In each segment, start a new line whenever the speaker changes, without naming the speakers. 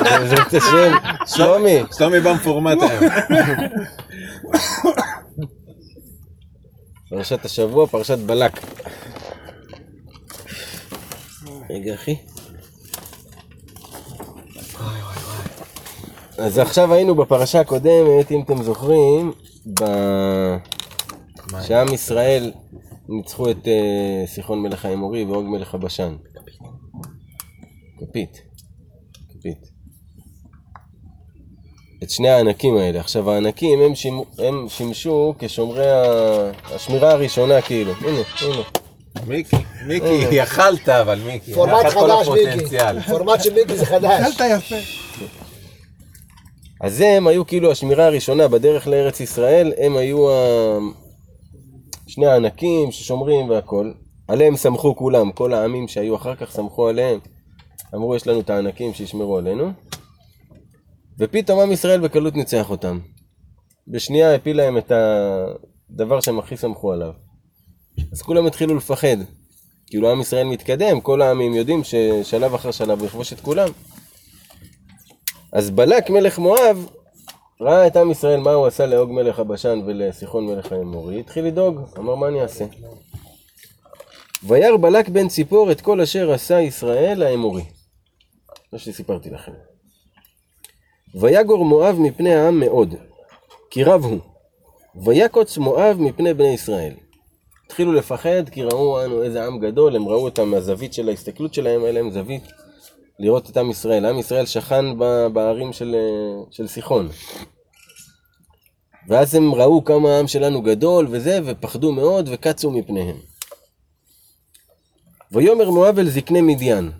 בעזרת השם, שלומי.
שלומי במפורמט היום.
פרשת השבוע, פרשת בלק. רגע, אחי. אז עכשיו היינו בפרשה הקודמת, אם אתם זוכרים, ב... שעם ישראל ניצחו את אה, סיחון מלך האמורי ואוג מלך הבשן. כפית. כפית. את שני הענקים האלה. עכשיו הענקים הם, שימו, הם שימשו כשומרי ה... השמירה הראשונה כאילו. הנה, הנה.
מיקי, מיקי, יכלת אבל מיקי.
פורמט חדש, מיקי.
הפוטנציאל.
פורמט של מיקי זה חדש.
שאלת יפה.
אז הם היו כאילו השמירה הראשונה בדרך לארץ ישראל, הם היו ה... שני הענקים ששומרים והכל. עליהם סמכו כולם, כל העמים שהיו אחר כך סמכו עליהם. אמרו יש לנו את הענקים שישמרו עלינו. ופתאום עם ישראל בקלות ניצח אותם. בשנייה הפיל להם את הדבר שהם הכי סמכו עליו. אז כולם התחילו לפחד. כאילו עם ישראל מתקדם, כל העמים יודעים ששלב אחר שלב הוא יכבוש את כולם. אז בלק מלך מואב ראה את עם ישראל מה הוא עשה לאוג מלך הבשן ולסיחון מלך האמורי, התחיל לדאוג, אמר מה אני אעשה? וירא בלק בן ציפור את כל אשר עשה ישראל האמורי. מה שסיפרתי לכם. ויגור מואב מפני העם מאוד, כי רב הוא. ויקוץ מואב מפני בני ישראל. התחילו לפחד כי ראו אנו איזה עם גדול, הם ראו אותם מהזווית של ההסתכלות שלהם, היה להם זווית לראות את עם ישראל. עם ישראל שכן בערים של, של סיחון. ואז הם ראו כמה העם שלנו גדול וזה, ופחדו מאוד וקצו מפניהם. ויאמר מואב אל זקני מדיין,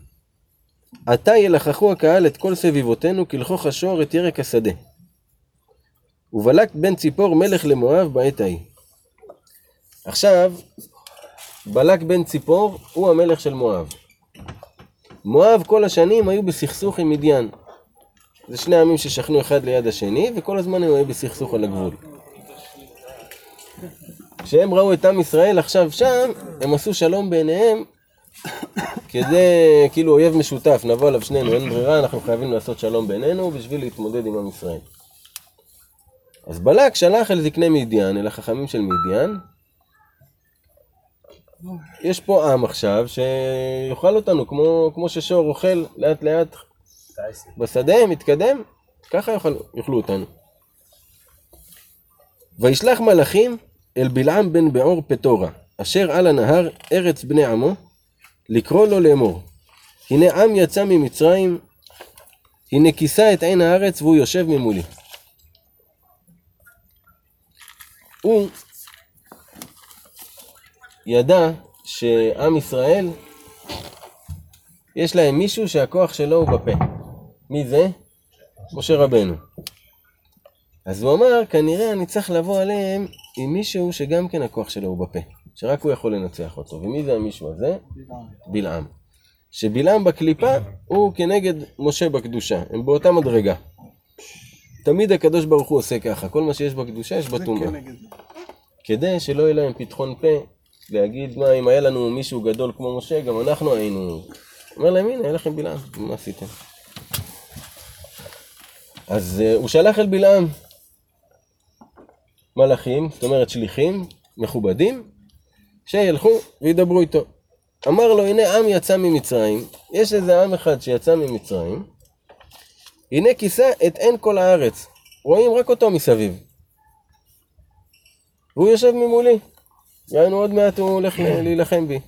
עתה ילחכו הקהל את כל סביבותינו כלכוך השור את ירק השדה. ובלק בן ציפור מלך למואב בעת ההיא. עכשיו, בלק בן ציפור הוא המלך של מואב. מואב כל השנים היו בסכסוך עם מדיין. זה שני עמים ששכנו אחד ליד השני, וכל הזמן הם היו בסכסוך על הגבול. כשהם ראו את עם ישראל עכשיו שם, הם עשו שלום בעיניהם, כדי, כאילו אויב משותף, נבוא עליו שנינו, אין ברירה, אנחנו חייבים לעשות שלום בינינו בשביל להתמודד עם עם ישראל. אז בלק שלח אל זקני מדיין, אל החכמים של מדיין, יש פה עם עכשיו שיאכל אותנו כמו, כמו ששור אוכל לאט לאט בשדה, מתקדם, ככה יאכל, יאכלו אותנו. וישלח מלאכים אל בלעם בן בעור פטורה, אשר על הנהר ארץ בני עמו, לקרוא לו לאמור. הנה עם יצא ממצרים, הנה כיסה את עין הארץ והוא יושב ממולי. הוא ידע שעם ישראל, יש להם מישהו שהכוח שלו הוא בפה. מי זה? משה רבנו. אז הוא אמר, כנראה אני צריך לבוא עליהם עם מישהו שגם כן הכוח שלו הוא בפה. שרק הוא יכול לנצח אותו. ומי זה המישהו הזה? בלעם. שבלעם בקליפה הוא כנגד משה בקדושה. הם באותה מדרגה. תמיד הקדוש ברוך הוא עושה ככה, כל מה שיש בקדושה יש בטומאה. כדי שלא יהיה להם פתחון פה להגיד מה אם היה לנו מישהו גדול כמו משה גם אנחנו היינו אומר להם הנה היה לכם בלעם מה עשיתם אז uh, הוא שלח אל בלעם מלאכים זאת אומרת שליחים מכובדים שילכו וידברו איתו. אמר לו הנה עם יצא ממצרים. יש איזה עם אחד שיצא ממצרים. הנה כיסה את עין כל הארץ. רואים רק אותו מסביב. והוא יושב ממולי. יענו עוד מעט הוא הולך ל- להילחם בי.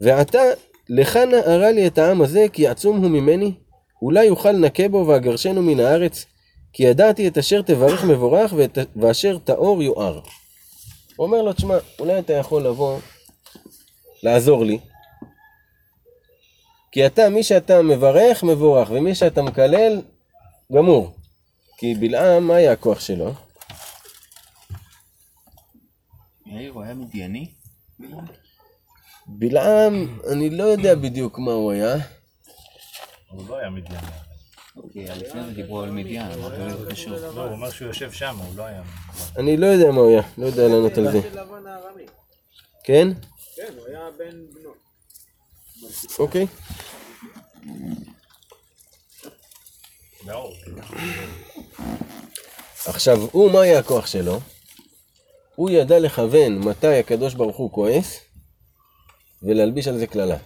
ועתה, לך הרע לי את העם הזה, כי עצום הוא ממני, אולי יוכל נקה בו ואגרשנו מן הארץ, כי ידעתי את אשר תברך מבורך, ואת, ואשר טהור יואר. הוא אומר לו, תשמע, אולי אתה יכול לבוא, לעזור לי, כי אתה, מי שאתה מברך, מבורך, ומי שאתה מקלל, גמור. כי בלעם, מה היה הכוח שלו?
יאיר, הוא היה מדייני?
בלעם, אני לא יודע בדיוק מה הוא היה.
הוא לא היה מדיין.
אוקיי, לפני זה דיברו על מדיין, לי זה קשור.
לא, הוא אומר שהוא יושב שם, הוא לא היה...
אני לא יודע מה הוא היה, לא יודע לענות על זה. כן?
כן, הוא היה בן בנו.
אוקיי.
באור.
עכשיו, הוא, מה היה הכוח שלו? הוא ידע לכוון מתי הקדוש ברוך הוא כועס, ולהלביש על זה קללה.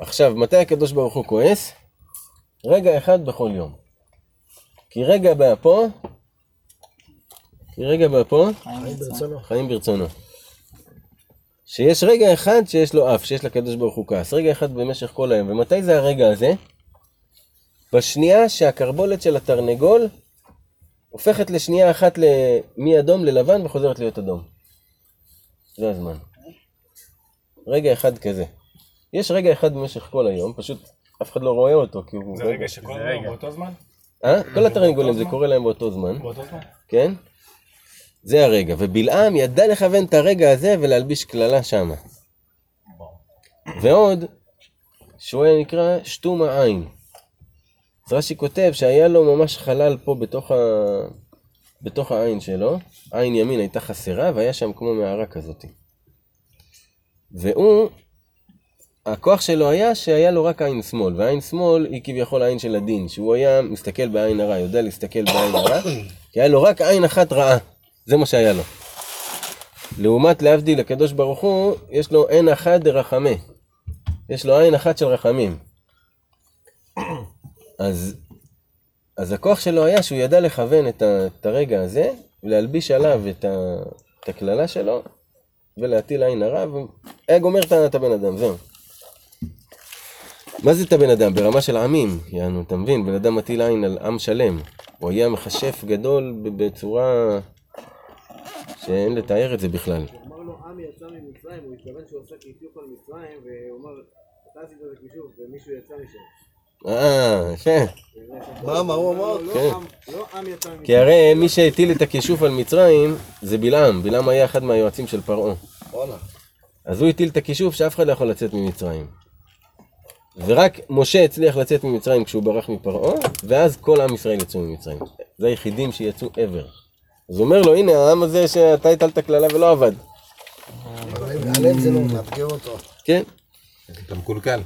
עכשיו, מתי הקדוש ברוך הוא כועס? רגע אחד בכל יום. כי רגע באפו, כי רגע באפו,
חיים ברצונו.
חיים ברצונו. שיש רגע אחד שיש לו אף, שיש לקדוש ברוך הוא כעס. רגע אחד במשך כל היום. ומתי זה הרגע הזה? בשנייה שהקרבולת של התרנגול הופכת לשנייה אחת מאדום ללבן וחוזרת להיות אדום. זה הזמן. רגע אחד כזה. יש רגע אחד במשך כל היום, פשוט אף אחד לא רואה אותו, כי הוא...
זה רגע שכל היום באותו זמן?
אה? כל התרנגולים זה קורה להם באותו זמן.
באותו זמן?
כן? זה הרגע. ובלעם ידע לכוון את הרגע הזה ולהלביש קללה שמה. ועוד, שהוא היה נקרא שתום העין. אז רש"י כותב שהיה לו ממש חלל פה בתוך, ה... בתוך העין שלו, עין ימין הייתה חסרה והיה שם כמו מערה כזאת. והוא, הכוח שלו היה שהיה לו רק עין שמאל, ועין שמאל היא כביכול העין של הדין, שהוא היה מסתכל בעין הרע, יודע להסתכל בעין הרע, כי היה לו רק עין אחת רעה, זה מה שהיה לו. לעומת להבדיל הקדוש ברוך הוא, יש לו עין אחת דרחמה, יש לו עין אחת של רחמים. אז, אז הכוח שלו היה שהוא ידע לכוון את, ה, את הרגע הזה, ולהלביש עליו את, הקללה שלו, ולהטיל עין הרע, והיה גומר את הבן אדם, זהו. מה זה את הבן אדם? ברמה של עמים, יענו, אתה מבין? בן אדם מטיל עין על עם שלם. הוא היה מכשף גדול בצורה שאין לתאר את זה בכלל.
אמר לו, עם יצא ממצרים, הוא התכוון שהוא עשה כישוף על מצרים, והוא אמר, אתה עשית את הכישוף, ומישהו יצא משם.
אה, יפה.
מה, מה הוא אמר?
לא,
כן.
עם- לא יצא ממצרים.
כי הרי מי שהטיל את הכישוף על מצרים זה בלעם. בלעם היה אחד מהיועצים של פרעה. אז הוא הטיל את הכישוף שאף אחד לא יכול לצאת ממצרים. ורק משה הצליח לצאת ממצרים כשהוא ברח מפרעה, ואז כל עם ישראל יצאו ממצרים. זה היחידים שיצאו ever. אז הוא אומר לו, הנה העם הזה שאתה הטלת קללה ולא עבד.
עליהם זה לא מאתגר אותו.
כן?
אתה מקולקל.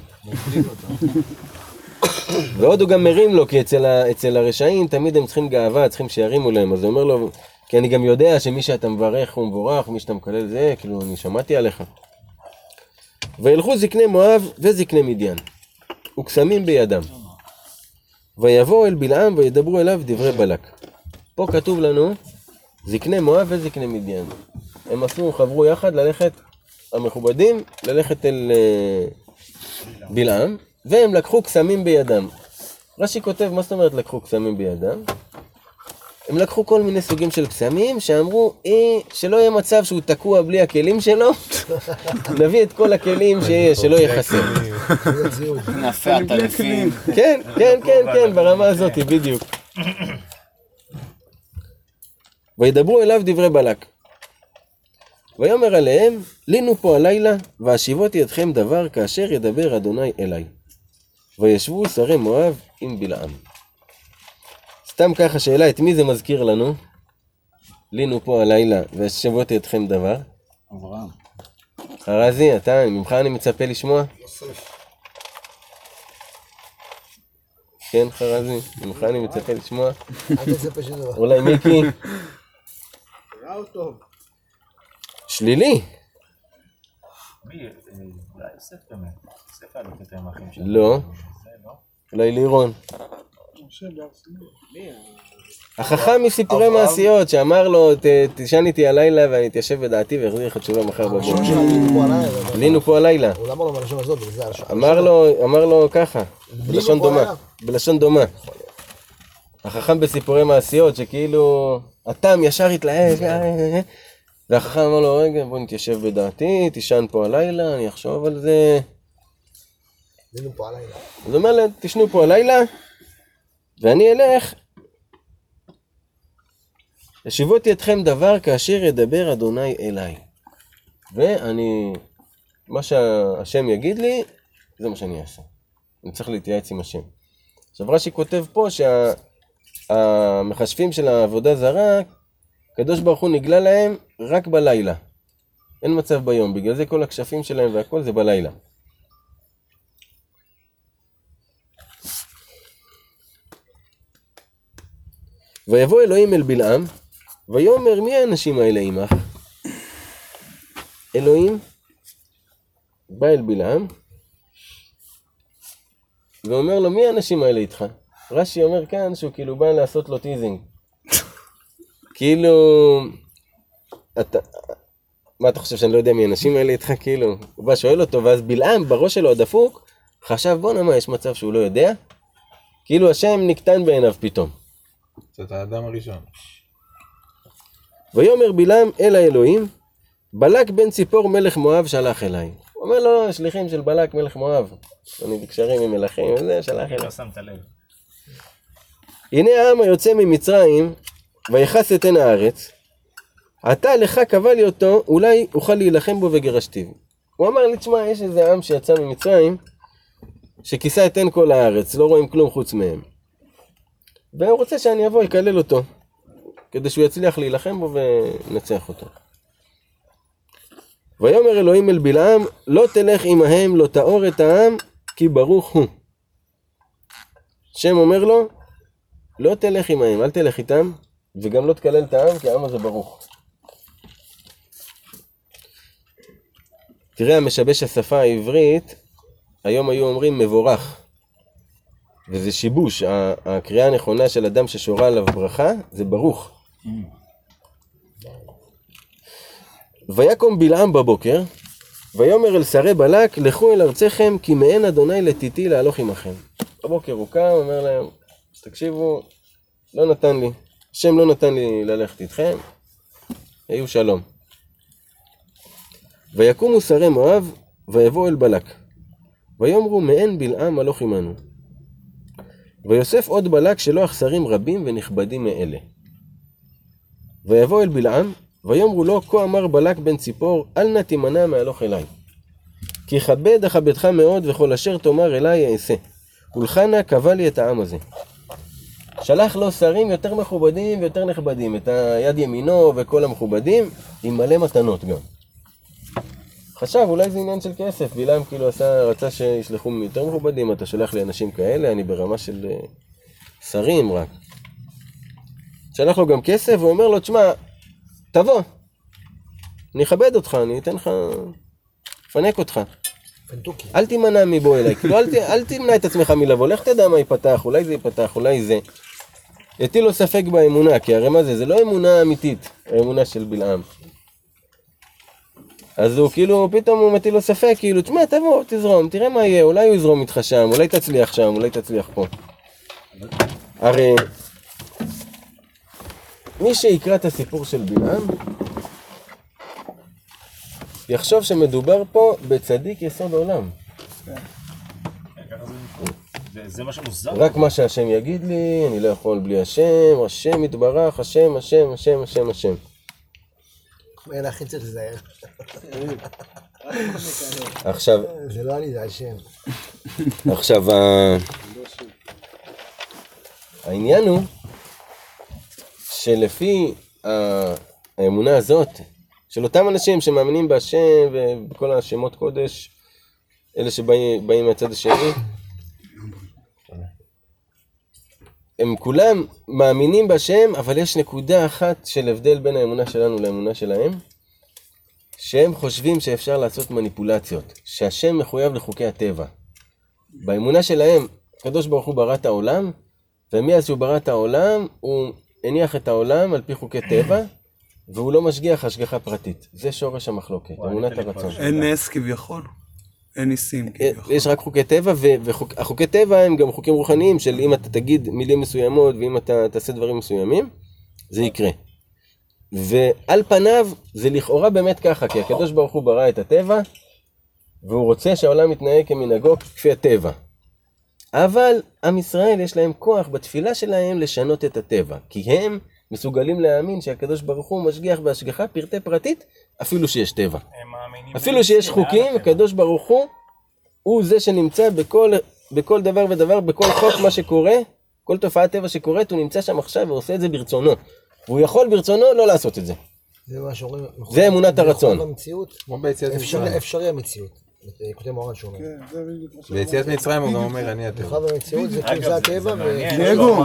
ועוד הוא גם מרים לו, כי אצל הרשעים תמיד הם צריכים גאווה, צריכים שירימו להם. אז הוא אומר לו, כי אני גם יודע שמי שאתה מברך הוא מבורך, מי שאתה מקלל זה, כאילו, אני שמעתי עליך. וילכו זקני מואב וזקני מדיין, וקסמים בידם. ויבואו אל בלעם וידברו אליו דברי בלק. פה כתוב לנו, זקני מואב וזקני מדיין. הם עשו, חברו יחד ללכת, המכובדים, ללכת אל אה, בלעם, והם לקחו קסמים בידם. רש"י כותב, מה זאת אומרת לקחו קסמים בידם? הם לקחו כל מיני סוגים של קסמים, שאמרו, אה, שלא יהיה מצב שהוא תקוע בלי הכלים שלו, נביא את כל הכלים שיהיה, שלא יהיה חסר.
נעשה עטלפים.
כן, כן, כן, כן, ברמה הזאת, בדיוק. וידברו אליו דברי בלק. ויאמר עליהם, לינו פה הלילה, והשיבותי אתכם דבר כאשר ידבר אדוני אליי. וישבו שרי מואב עם בלעם. סתם ככה שאלה, את מי זה מזכיר לנו? לינו פה הלילה, והשיבותי אתכם דבר.
אברהם.
חרזי, אתה, ממך אני מצפה לשמוע? כן, חרזי, ממך אני מצפה לשמוע. אולי מיקי,
רע טוב?
שלילי.
אה.
לא.
לא?
אולי לירון. החכם מסיפורי מעשיות, שאמר לו, "ת- תישן איתי הלילה ואני אתיישב בדעתי ואחזיר לך תשובה מחר בבוקר.
שעלינו פה הלילה. אבל-
עלינו פה הלילה.
לא.
אמר לו, ככה, בלשון דומה? בלשון דומה. החכם בסיפורי מעשיות, שכאילו, התם ישר התלהב, אה, אה, אה. והחכם אמר לו, רגע, בוא נתיישב בדעתי, תישן פה הלילה, אני אחשוב על זה.
עלינו פה הלילה.
אז הוא אומר להם, תשנו פה הלילה, ואני אלך. השיבותי אתכם דבר כאשר ידבר אדוני אליי. ואני, מה שהשם יגיד לי, זה מה שאני אעשה. אני צריך להתייעץ עם השם. עכשיו רש"י כותב פה שהמחשבים של העבודה זרה, הקדוש ברוך הוא נגלה להם רק בלילה. אין מצב ביום, בגלל זה כל הכשפים שלהם והכל זה בלילה. ויבוא אלוהים אל בלעם, ויאמר מי האנשים האלה עמך? אלוהים בא אל בלעם, ואומר לו מי האנשים האלה איתך? רש"י אומר כאן שהוא כאילו בא לעשות לו teasing. כאילו, אתה, מה אתה חושב שאני לא יודע מי האנשים האלה איתך? כאילו, הוא בא שואל אותו, ואז בלעם בראש שלו הדפוק, חשב בואנה מה, יש מצב שהוא לא יודע? כאילו השם נקטן בעיניו פתאום.
זאת האדם הראשון.
ויאמר בלעם אל האלוהים, בלק בן ציפור מלך מואב שלח אליי. הוא אומר לו, שליחים של בלק מלך מואב. אני בקשרים עם מלכים, וזה שלח אליי.
לא שמת לב.
הנה העם היוצא ממצרים, ויכס את עין הארץ, עתה לך קבע לי אותו, אולי אוכל להילחם בו וגירשתיו. הוא אמר לי, תשמע, יש איזה עם שיצא ממצרים, שכיסה את עין כל הארץ, לא רואים כלום חוץ מהם. והוא רוצה שאני אבוא, אקלל אותו, כדי שהוא יצליח להילחם בו ונצח אותו. ויאמר אלוהים אל בלעם, לא תלך עמהם, לא תאור את העם, כי ברוך הוא. השם אומר לו, לא תלך עמהם, אל תלך איתם, וגם לא תקלל את העם, כי העם הזה ברוך. תראה, המשבש השפה העברית, היום היו אומרים מבורך. וזה שיבוש, הקריאה הנכונה של אדם ששורה עליו ברכה, זה ברוך. ויקום בלעם בבוקר, ויאמר אל שרי בלק, לכו אל ארצכם, כי מעין אדוני לתיתי להלוך עמכם. בבוקר הוא קם, אומר להם, תקשיבו, לא נתן לי, השם לא נתן לי ללכת איתכם, היו שלום. ויקומו שרי מואב, ויבואו אל בלק. ויאמרו מעין בלעם הלוך עמנו. ויוסף עוד בלק שלא אכזרים רבים ונכבדים מאלה. ויבוא אל בלעם, ויאמרו לו, כה אמר בלק בן ציפור, אל נא תימנע מהלוך אליי. כי כבד אכבדך מאוד, וכל אשר תאמר אליי אעשה. ולך נא קבע לי את העם הזה. שלח לו שרים יותר מכובדים ויותר נכבדים, את היד ימינו וכל המכובדים, עם מלא מתנות גם. חשב, אולי זה עניין של כסף, בלעם כאילו עשה, רצה שישלחו יותר מכובדים, אתה שולח לי אנשים כאלה, אני ברמה של אה, שרים רק. שלח לו גם כסף, ואומר לו, תשמע, תבוא, אני אכבד אותך, אני אתן לך, אפנק אותך.
פנטוקי.
אל תימנע מבוא אליי, כאילו אל, ת, אל תמנע את עצמך מלבוא, לך תדע מה ייפתח, אולי זה ייפתח, אולי זה. הטיל לו ספק באמונה, כי הרי מה זה, זה לא אמונה אמיתית, האמונה של בלעם. אז הוא כאילו, פתאום הוא מטיל לו ספק, כאילו, תשמע, תבוא, תזרום, תראה מה יהיה, אולי הוא יזרום איתך שם, אולי תצליח שם, אולי תצליח פה. הרי, מי שיקרא את הסיפור של בלעם, יחשוב שמדובר פה בצדיק יסוד עולם.
זה מה שמוזר.
רק מה שהשם יגיד לי, אני לא יכול בלי השם, השם יתברך, השם, השם, השם, השם, השם.
אין הכי צריך להיזהר.
עכשיו,
זה לא אני, זה השם.
עכשיו, ה- העניין הוא שלפי האמונה הזאת, של אותם אנשים שמאמינים בהשם ובכל השמות קודש, אלה שבאים באים מהצד השני, הם כולם מאמינים בהשם, אבל יש נקודה אחת של הבדל בין האמונה שלנו לאמונה שלהם, שהם חושבים שאפשר לעשות מניפולציות, שהשם מחויב לחוקי הטבע. באמונה שלהם, הקדוש ברוך הוא ברא את העולם, ומאז שהוא ברא את העולם, הוא הניח את העולם על פי חוקי טבע, והוא לא משגיח השגחה פרטית. זה שורש המחלוקת, אמונת הרצון.
אין נס כביכול. אין ניסים.
יש רק חוקי טבע, והחוקי טבע הם גם חוקים רוחניים של אם אתה תגיד מילים מסוימות ואם אתה תעשה דברים מסוימים, זה יקרה. ועל פניו זה לכאורה באמת ככה, כי הקדוש ברוך הוא ברא את הטבע, והוא רוצה שהעולם יתנהג כמנהגו כפי הטבע. אבל עם ישראל יש להם כוח בתפילה שלהם לשנות את הטבע, כי הם מסוגלים להאמין שהקדוש ברוך הוא משגיח בהשגחה פרטי פרטית, אפילו שיש טבע. אפילו שיש חוקים? הקדוש ברוך הוא, הוא זה שנמצא בכל, בכל דבר ודבר, בכל חוק מה שקורה, כל תופעת טבע שקורית, הוא נמצא שם עכשיו ועושה את זה ברצונו. והוא יכול ברצונו לא לעשות את זה.
זה מה שאומרים.
זה אמונת הרצון.
אפשרי- המציאות. כותב מורן שאומר.
ביציאת מצרים הוא גם אומר, אני הטבע.
מחויב המציאות זה כאילו הטבע.
דייגו.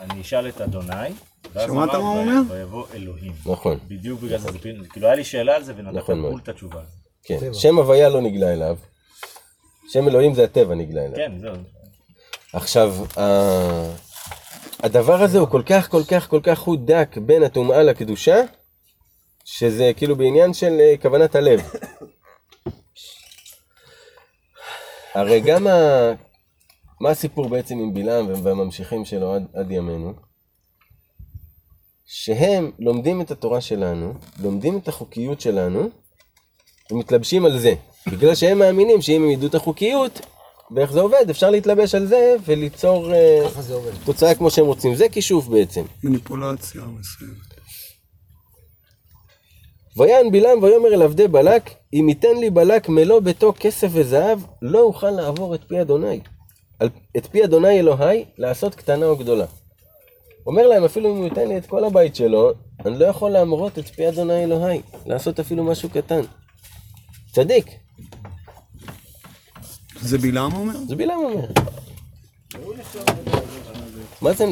אני אשאל את אדוני,
שמעת מה הוא
"ו-
אומר?
ויבוא אלוהים.
נכון,
בדיוק בגלל זה, כאילו היה לי שאלה על זה ונתת
נכון.
בול את התשובה.
כן. שם הוויה לא נגלה אליו. שם אלוהים זה הטבע נגלה אליו.
כן, זהו.
עכשיו, הדבר הזה הוא כל כך, כל כך, כל כך חוט דק בין הטומאה לקדושה, שזה כאילו בעניין של אה, כוונת הלב. הרי גם ה... מה הסיפור בעצם עם בלעם והממשיכים שלו עד, עד ימינו? שהם לומדים את התורה שלנו, לומדים את החוקיות שלנו, ומתלבשים על זה. בגלל שהם מאמינים שאם הם ידעו את החוקיות, ואיך זה עובד, אפשר להתלבש על זה וליצור
עובד.
תוצאה כמו שהם רוצים. זה כישוף בעצם.
מניפולציה מסוימת.
ויען בלעם ויאמר אל עבדי בלק, אם ייתן לי בלק מלוא ביתו כסף וזהב, לא אוכל לעבור את פי אדוני. את פי אדוני אלוהי לעשות קטנה או גדולה. אומר להם, אפילו אם הוא ייתן לי את כל הבית שלו, אני לא יכול להמרות את פי אדוני אלוהי, לעשות אפילו משהו קטן. צדיק,
זה בלעם אומר?
זה בלעם אומר. מה זה,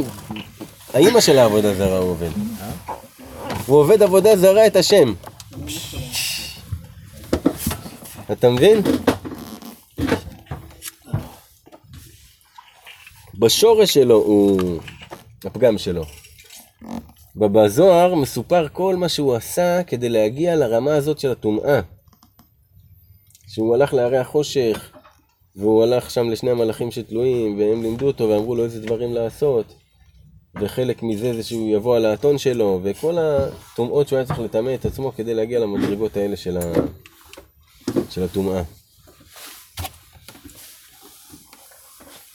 האימא של העבודה זרה הוא עובד. הוא עובד עבודה זרה את השם. אתה מבין? בשורש שלו הוא הפגם שלו. בזוהר מסופר כל מה שהוא עשה כדי להגיע לרמה הזאת של הטומאה. שהוא הלך להרי החושך, והוא הלך שם לשני המלאכים שתלויים, והם לימדו אותו ואמרו לו איזה דברים לעשות. וחלק מזה זה שהוא יבוא על האתון שלו, וכל הטומאות שהוא היה צריך לטמא את עצמו כדי להגיע למדרגות האלה של, ה... של הטומאה.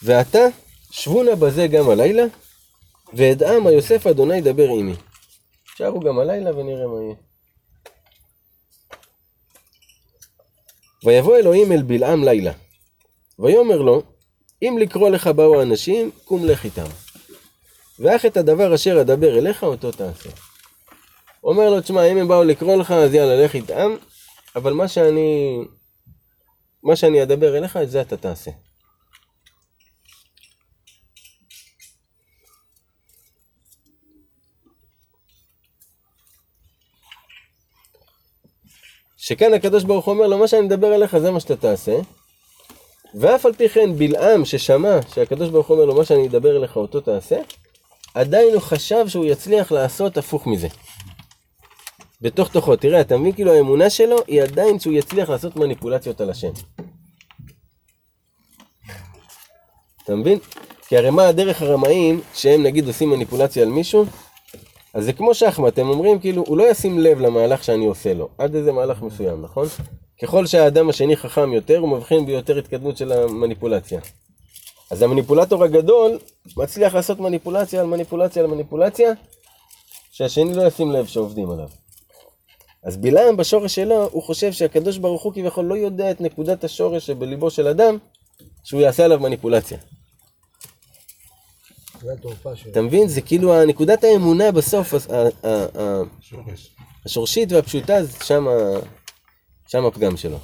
ועתה, שבו נא בזה גם הלילה, ואדעה מה יוסף אדוני דבר עמי. שרו גם הלילה ונראה מה יהיה. ויבוא אלוהים אל בלעם לילה, ויאמר לו, אם לקרוא לך באו אנשים, קום לך איתם. ואך את הדבר אשר אדבר אליך, אותו תעשה. אומר לו, תשמע, אם הם באו לקרוא לך, אז יאללה, לך איתם, אבל מה שאני, מה שאני אדבר אליך, את זה אתה תעשה. שכאן הקדוש ברוך הוא אומר לו, מה שאני מדבר אליך זה מה שאתה תעשה. ואף על פי כן בלעם ששמע שהקדוש ברוך הוא אומר לו, מה שאני אדבר אליך אותו תעשה, עדיין הוא חשב שהוא יצליח לעשות הפוך מזה. בתוך תוכו, תראה, אתה מבין כאילו האמונה שלו היא עדיין שהוא יצליח לעשות מניפולציות על השם. אתה מבין? כי הרי מה הדרך הרמאים, שהם נגיד עושים מניפולציה על מישהו, אז זה כמו שחמט, הם אומרים כאילו, הוא לא ישים לב למהלך שאני עושה לו, עד איזה מהלך מסוים, נכון? ככל שהאדם השני חכם יותר, הוא מבחין ביותר התקדמות של המניפולציה. אז המניפולטור הגדול מצליח לעשות מניפולציה על מניפולציה על מניפולציה, שהשני לא ישים לב שעובדים עליו. אז בלעם בשורש שלו, הוא חושב שהקדוש ברוך הוא כביכול לא יודע את נקודת השורש שבליבו של אדם, שהוא יעשה עליו מניפולציה. אתה מבין? זה כאילו נקודת האמונה בסוף. השורשית והפשוטה, זה שם, ה- שם הפגם שלו.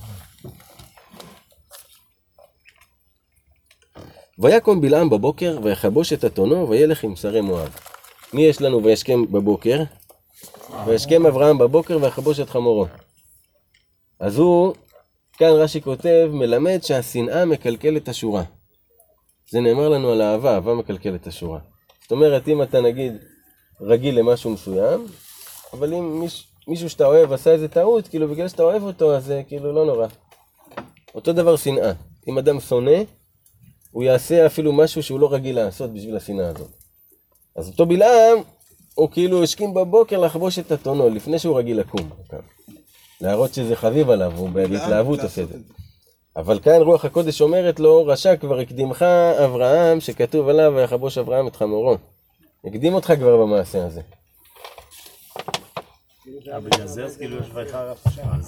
ויקום בלעם בבוקר, ויכבוש את אתונו, וילך עם שרי מואב. מי יש לנו וישכם בבוקר? וישכם אברהם בבוקר, ויכבוש את חמורו. אז הוא, כאן רש"י כותב, מלמד שהשנאה מקלקלת השורה. זה נאמר לנו על אהבה, אהבה מקלקלת השורה. זאת אומרת, אם אתה נגיד רגיל למשהו מסוים, אבל אם מיש, מישהו שאתה אוהב עשה איזה טעות, כאילו בגלל שאתה אוהב אותו, אז זה כאילו לא נורא. אותו דבר שנאה. אם אדם שונא, הוא יעשה אפילו משהו שהוא לא רגיל לעשות בשביל השנאה הזאת. אז אותו בלעם, הוא כאילו השכים בבוקר לחבוש את אתונו, לפני שהוא רגיל לקום. להראות שזה חביב עליו, הוא בהתלהבות עושה את זה. אבל כאן רוח הקודש אומרת לו, רשע כבר הקדימך אברהם, שכתוב עליו, ויכבוש אברהם את חמורו. הקדים אותך כבר במעשה הזה.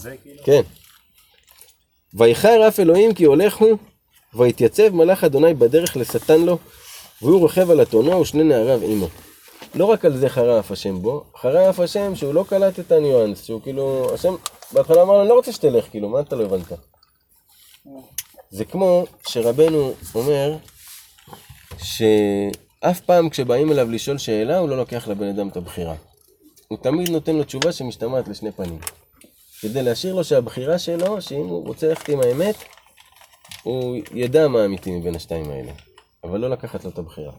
אה, כאילו?
כן. ויחר אף אלוהים כי הולך הוא, ויתייצב מלאך אדוני בדרך לשטן לו, והוא רוכב על אתונו ושני נעריו עמו. לא רק על זה חרה אף השם בו, חרה אף השם שהוא לא קלט את הניואנס, שהוא כאילו, השם בהתחלה אמר לו, אני לא רוצה שתלך, כאילו, מה אתה לא הבנת? זה כמו שרבנו אומר, אף פעם כשבאים אליו לשאול שאלה, הוא לא לוקח לבן אדם את הבחירה. הוא תמיד נותן לו תשובה שמשתמעת לשני פנים. כדי להשאיר לו שהבחירה שלו, שאם הוא רוצה ללכת עם האמת, הוא ידע מה האמיתי מבין השתיים האלה. אבל לא לקחת לו את הבחירה.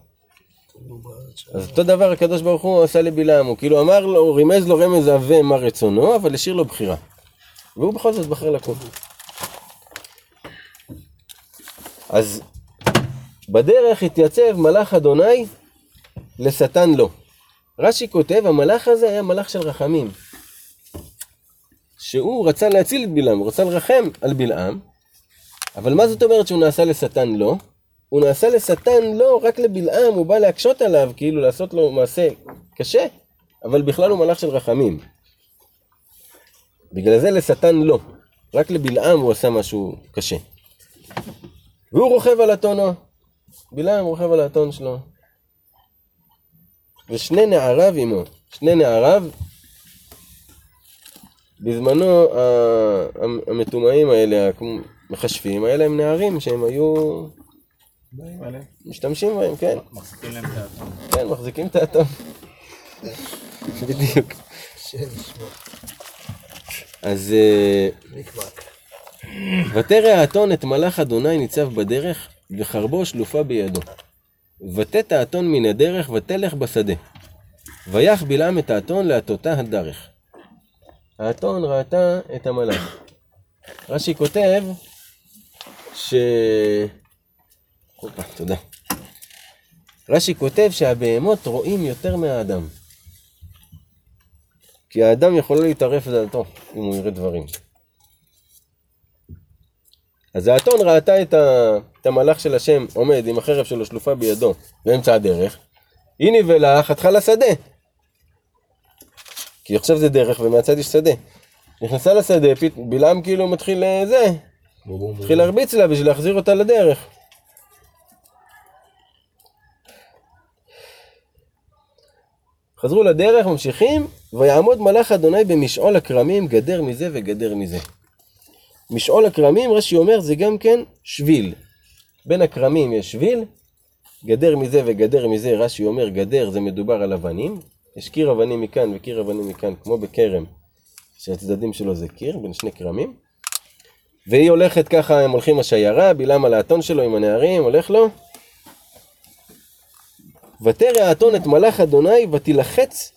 אז אותו דבר הקדוש ברוך הוא עשה לבלעם, הוא כאילו אמר לו, רימז לו רמז עבה מה רצונו, אבל השאיר לו בחירה. והוא בכל זאת בחר לקום. אז בדרך התייצב מלאך אדוני לשטן לו. רש"י כותב, המלאך הזה היה מלאך של רחמים. שהוא רצה להציל את בלעם, הוא רצה לרחם על בלעם, אבל מה זאת אומרת שהוא נעשה לשטן לא? הוא נעשה לשטן לא רק לבלעם, הוא בא להקשות עליו, כאילו לעשות לו מעשה קשה, אבל בכלל הוא מלאך של רחמים. בגלל זה לשטן לא, רק לבלעם הוא עשה משהו קשה. והוא רוכב על אתונו, בלעם רוכב על האתון שלו. ושני נעריו עמו, שני נעריו, בזמנו המטומאים האלה, המכשפים, האלה הם נערים שהם היו. משתמשים בהם, כן,
מחזיקים להם את האטום.
כן, מחזיקים את האטום. בדיוק. אז אה. ותרא האתון את מלאך אדוני ניצב בדרך, וחרבו שלופה בידו. ותט האתון מן הדרך, ותלך בשדה. ויח בלעם את האתון להטותה הדרך. האתון ראתה את המלאך. רש"י כותב ש... הופה, תודה. רש"י כותב שהבהמות רואים יותר מהאדם. כי האדם יכול להתערף דעתו אם הוא יראה דברים. אז האתון ראתה את, ה... את המלאך של השם עומד עם החרב שלו שלופה בידו באמצע הדרך, היא נבהלה, חתכה לשדה. כי עכשיו זה דרך ומהצד יש שדה. נכנסה לשדה, פת... בלעם כאילו מתחיל אה, זה, מתחיל להרביץ לה בשביל להחזיר אותה לדרך. חזרו לדרך, ממשיכים, ויעמוד מלאך אדוני במשעול הכרמים, גדר מזה וגדר מזה. משעול הכרמים, רש"י אומר, זה גם כן שביל. בין הכרמים יש שביל, גדר מזה וגדר מזה, רש"י אומר, גדר זה מדובר על אבנים, יש קיר אבנים מכאן וקיר אבנים מכאן, כמו בכרם, שהצדדים שלו זה קיר, בין שני כרמים. והיא הולכת ככה, הם הולכים השיירה, בלעם על האתון שלו עם הנערים, הולך לו. ותרא האתון את מלאך אדוני, ותילחץ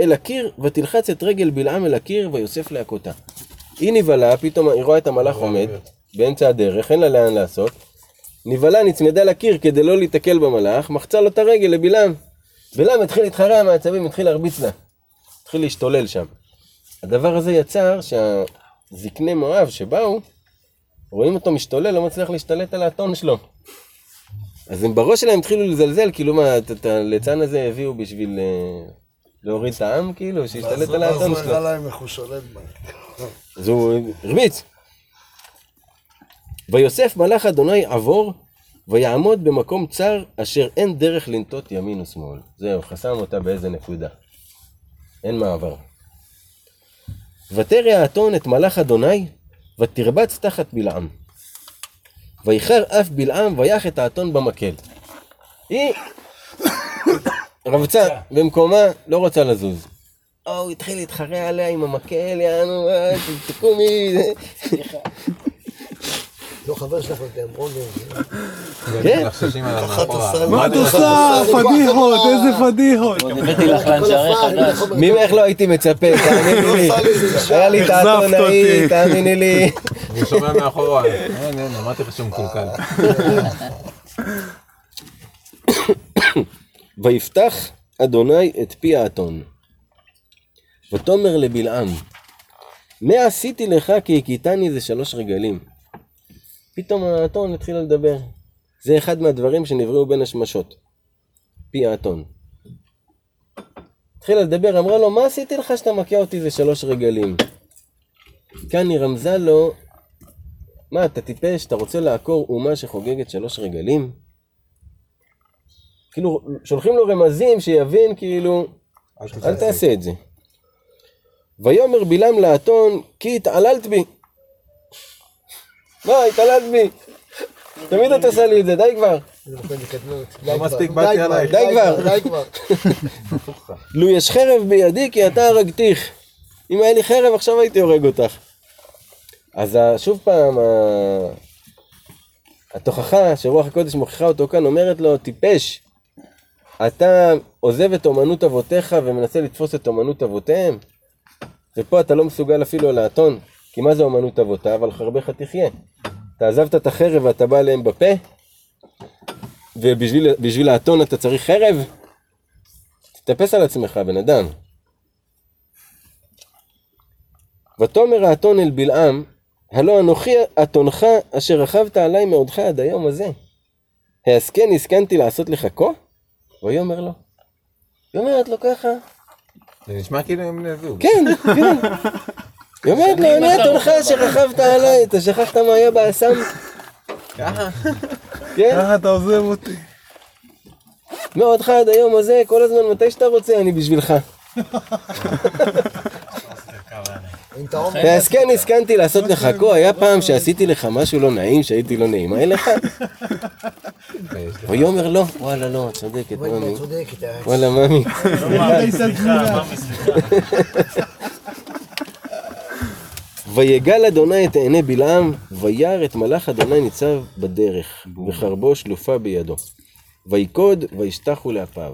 אל הקיר, ותלחץ את רגל בלעם אל הקיר, ויוסף להכותה. היא נבהלה, פתאום היא רואה את המלאך עומד, באמצע הדרך, אין לה לאן לעשות. נבהלה, נצמדה לקיר כדי לא להיתקל במלאך, מחצה לו את הרגל לבלעם. בלעם התחיל להתחרע מהעצבים, התחיל להרביץ לה. התחיל להשתולל שם. הדבר הזה יצר שהזקני מואב שבאו, רואים אותו משתולל, לא מצליח להשתלט על האתון שלו. אז הם בראש שלהם התחילו לזלזל, כאילו מה, את את הליצן הזה הביאו בשביל אה, להוריד את העם, כאילו, שישתלט על האתון
ואז
שלו.
להם איך הוא שולט בהם.
אז הוא הרביץ. ויוסף מלאך אדוני עבור, ויעמוד במקום צר, אשר אין דרך לנטות ימין ושמאל. זהו, חסם אותה באיזה נקודה. אין מעבר. ותרא האתון את מלאך אדוני, ותרבץ תחת בלעם. ויחר אף בלעם, ויח את האתון במקל. היא רבצה במקומה, לא רוצה לזוז. או, הוא התחיל להתחרע עליה עם המקל, יענו, אה, תקומי.
לא חבר שלך.
כן.
עליו
אחת
מאחורה.
עושה-
מה את עושה? פדיחות, איזה פדיחות.
הבאתי לך לאנשרי חדש.
ממך לא הייתי מצפה, תאמיני לי. היה לי את
אותי.
תאמיני לי.
אני שומע מאחורה. אין, אין, אמרתי לך שהוא מקולקל.
ויפתח אדוני את פי האתון. ותאמר לבלעם, מה עשיתי לך כי הכיתני זה שלוש רגלים. פתאום האתון התחיל לדבר. זה אחד מהדברים שנבראו בין השמשות. פי האתון. התחילה לדבר, אמרה לו, מה עשיתי לך שאתה מכה אותי זה שלוש רגלים? כאן היא רמזה לו, מה, אתה טיפש? אתה רוצה לעקור אומה שחוגגת שלוש רגלים? כאילו, שולחים לו רמזים שיבין, כאילו, אל תעשה את זה. ויאמר בלעם לאתון, כי התעללת בי. מה, התעללת בי. תמיד את עושה לי את זה, די כבר.
לא מספיק באתי עלייך.
די כבר.
די כבר.
לו יש חרב בידי כי אתה הרגתיך. אם היה לי חרב עכשיו הייתי הורג אותך. אז שוב פעם, התוכחה שרוח הקודש מוכיחה אותו כאן אומרת לו, טיפש, אתה עוזב את אומנות אבותיך ומנסה לתפוס את אומנות אבותיהם? ופה אתה לא מסוגל אפילו לאתון, כי מה זה אומנות אבותיו? על חרבך תחיה. אתה עזבת את החרב ואתה בא אליהם בפה? ובשביל בשביל האתון אתה צריך חרב? תתאפס על עצמך, בן אדם. ותאמר האתון אל בלעם, הלא אנוכי אתונך אשר רכבת עלי מעודך עד היום הזה. העסקן הסכנתי לעשות לך כה? ויאמר לו. היא אומרת לו ככה,
זה נשמע כאילו הם בני זוג.
כן, כן. היא אומרת לו, אני אתונך אשר רכבת עליי, אתה שכחת מה היה באסם?
ככה.
כן,
ככה אתה עוזב אותי.
מעודך עד היום הזה, כל הזמן מתי שאתה רוצה, אני בשבילך.
אומר,
והסכן הסכנתי לעשות לך כה, היה פעם שעשיתי לך משהו לא נעים, שהייתי לא נעימה אליך? ויאמר לא, וואלה לא, צודקת,
וואי,
ממי.
אתה צודק, אתה...
וואלה, ממי.
סליחה.
ויגל אדוני את עיני בלעם, וירא את מלאך אדוני ניצב בדרך, וחרבו שלופה בידו. ויקוד, וישתחו לאפיו.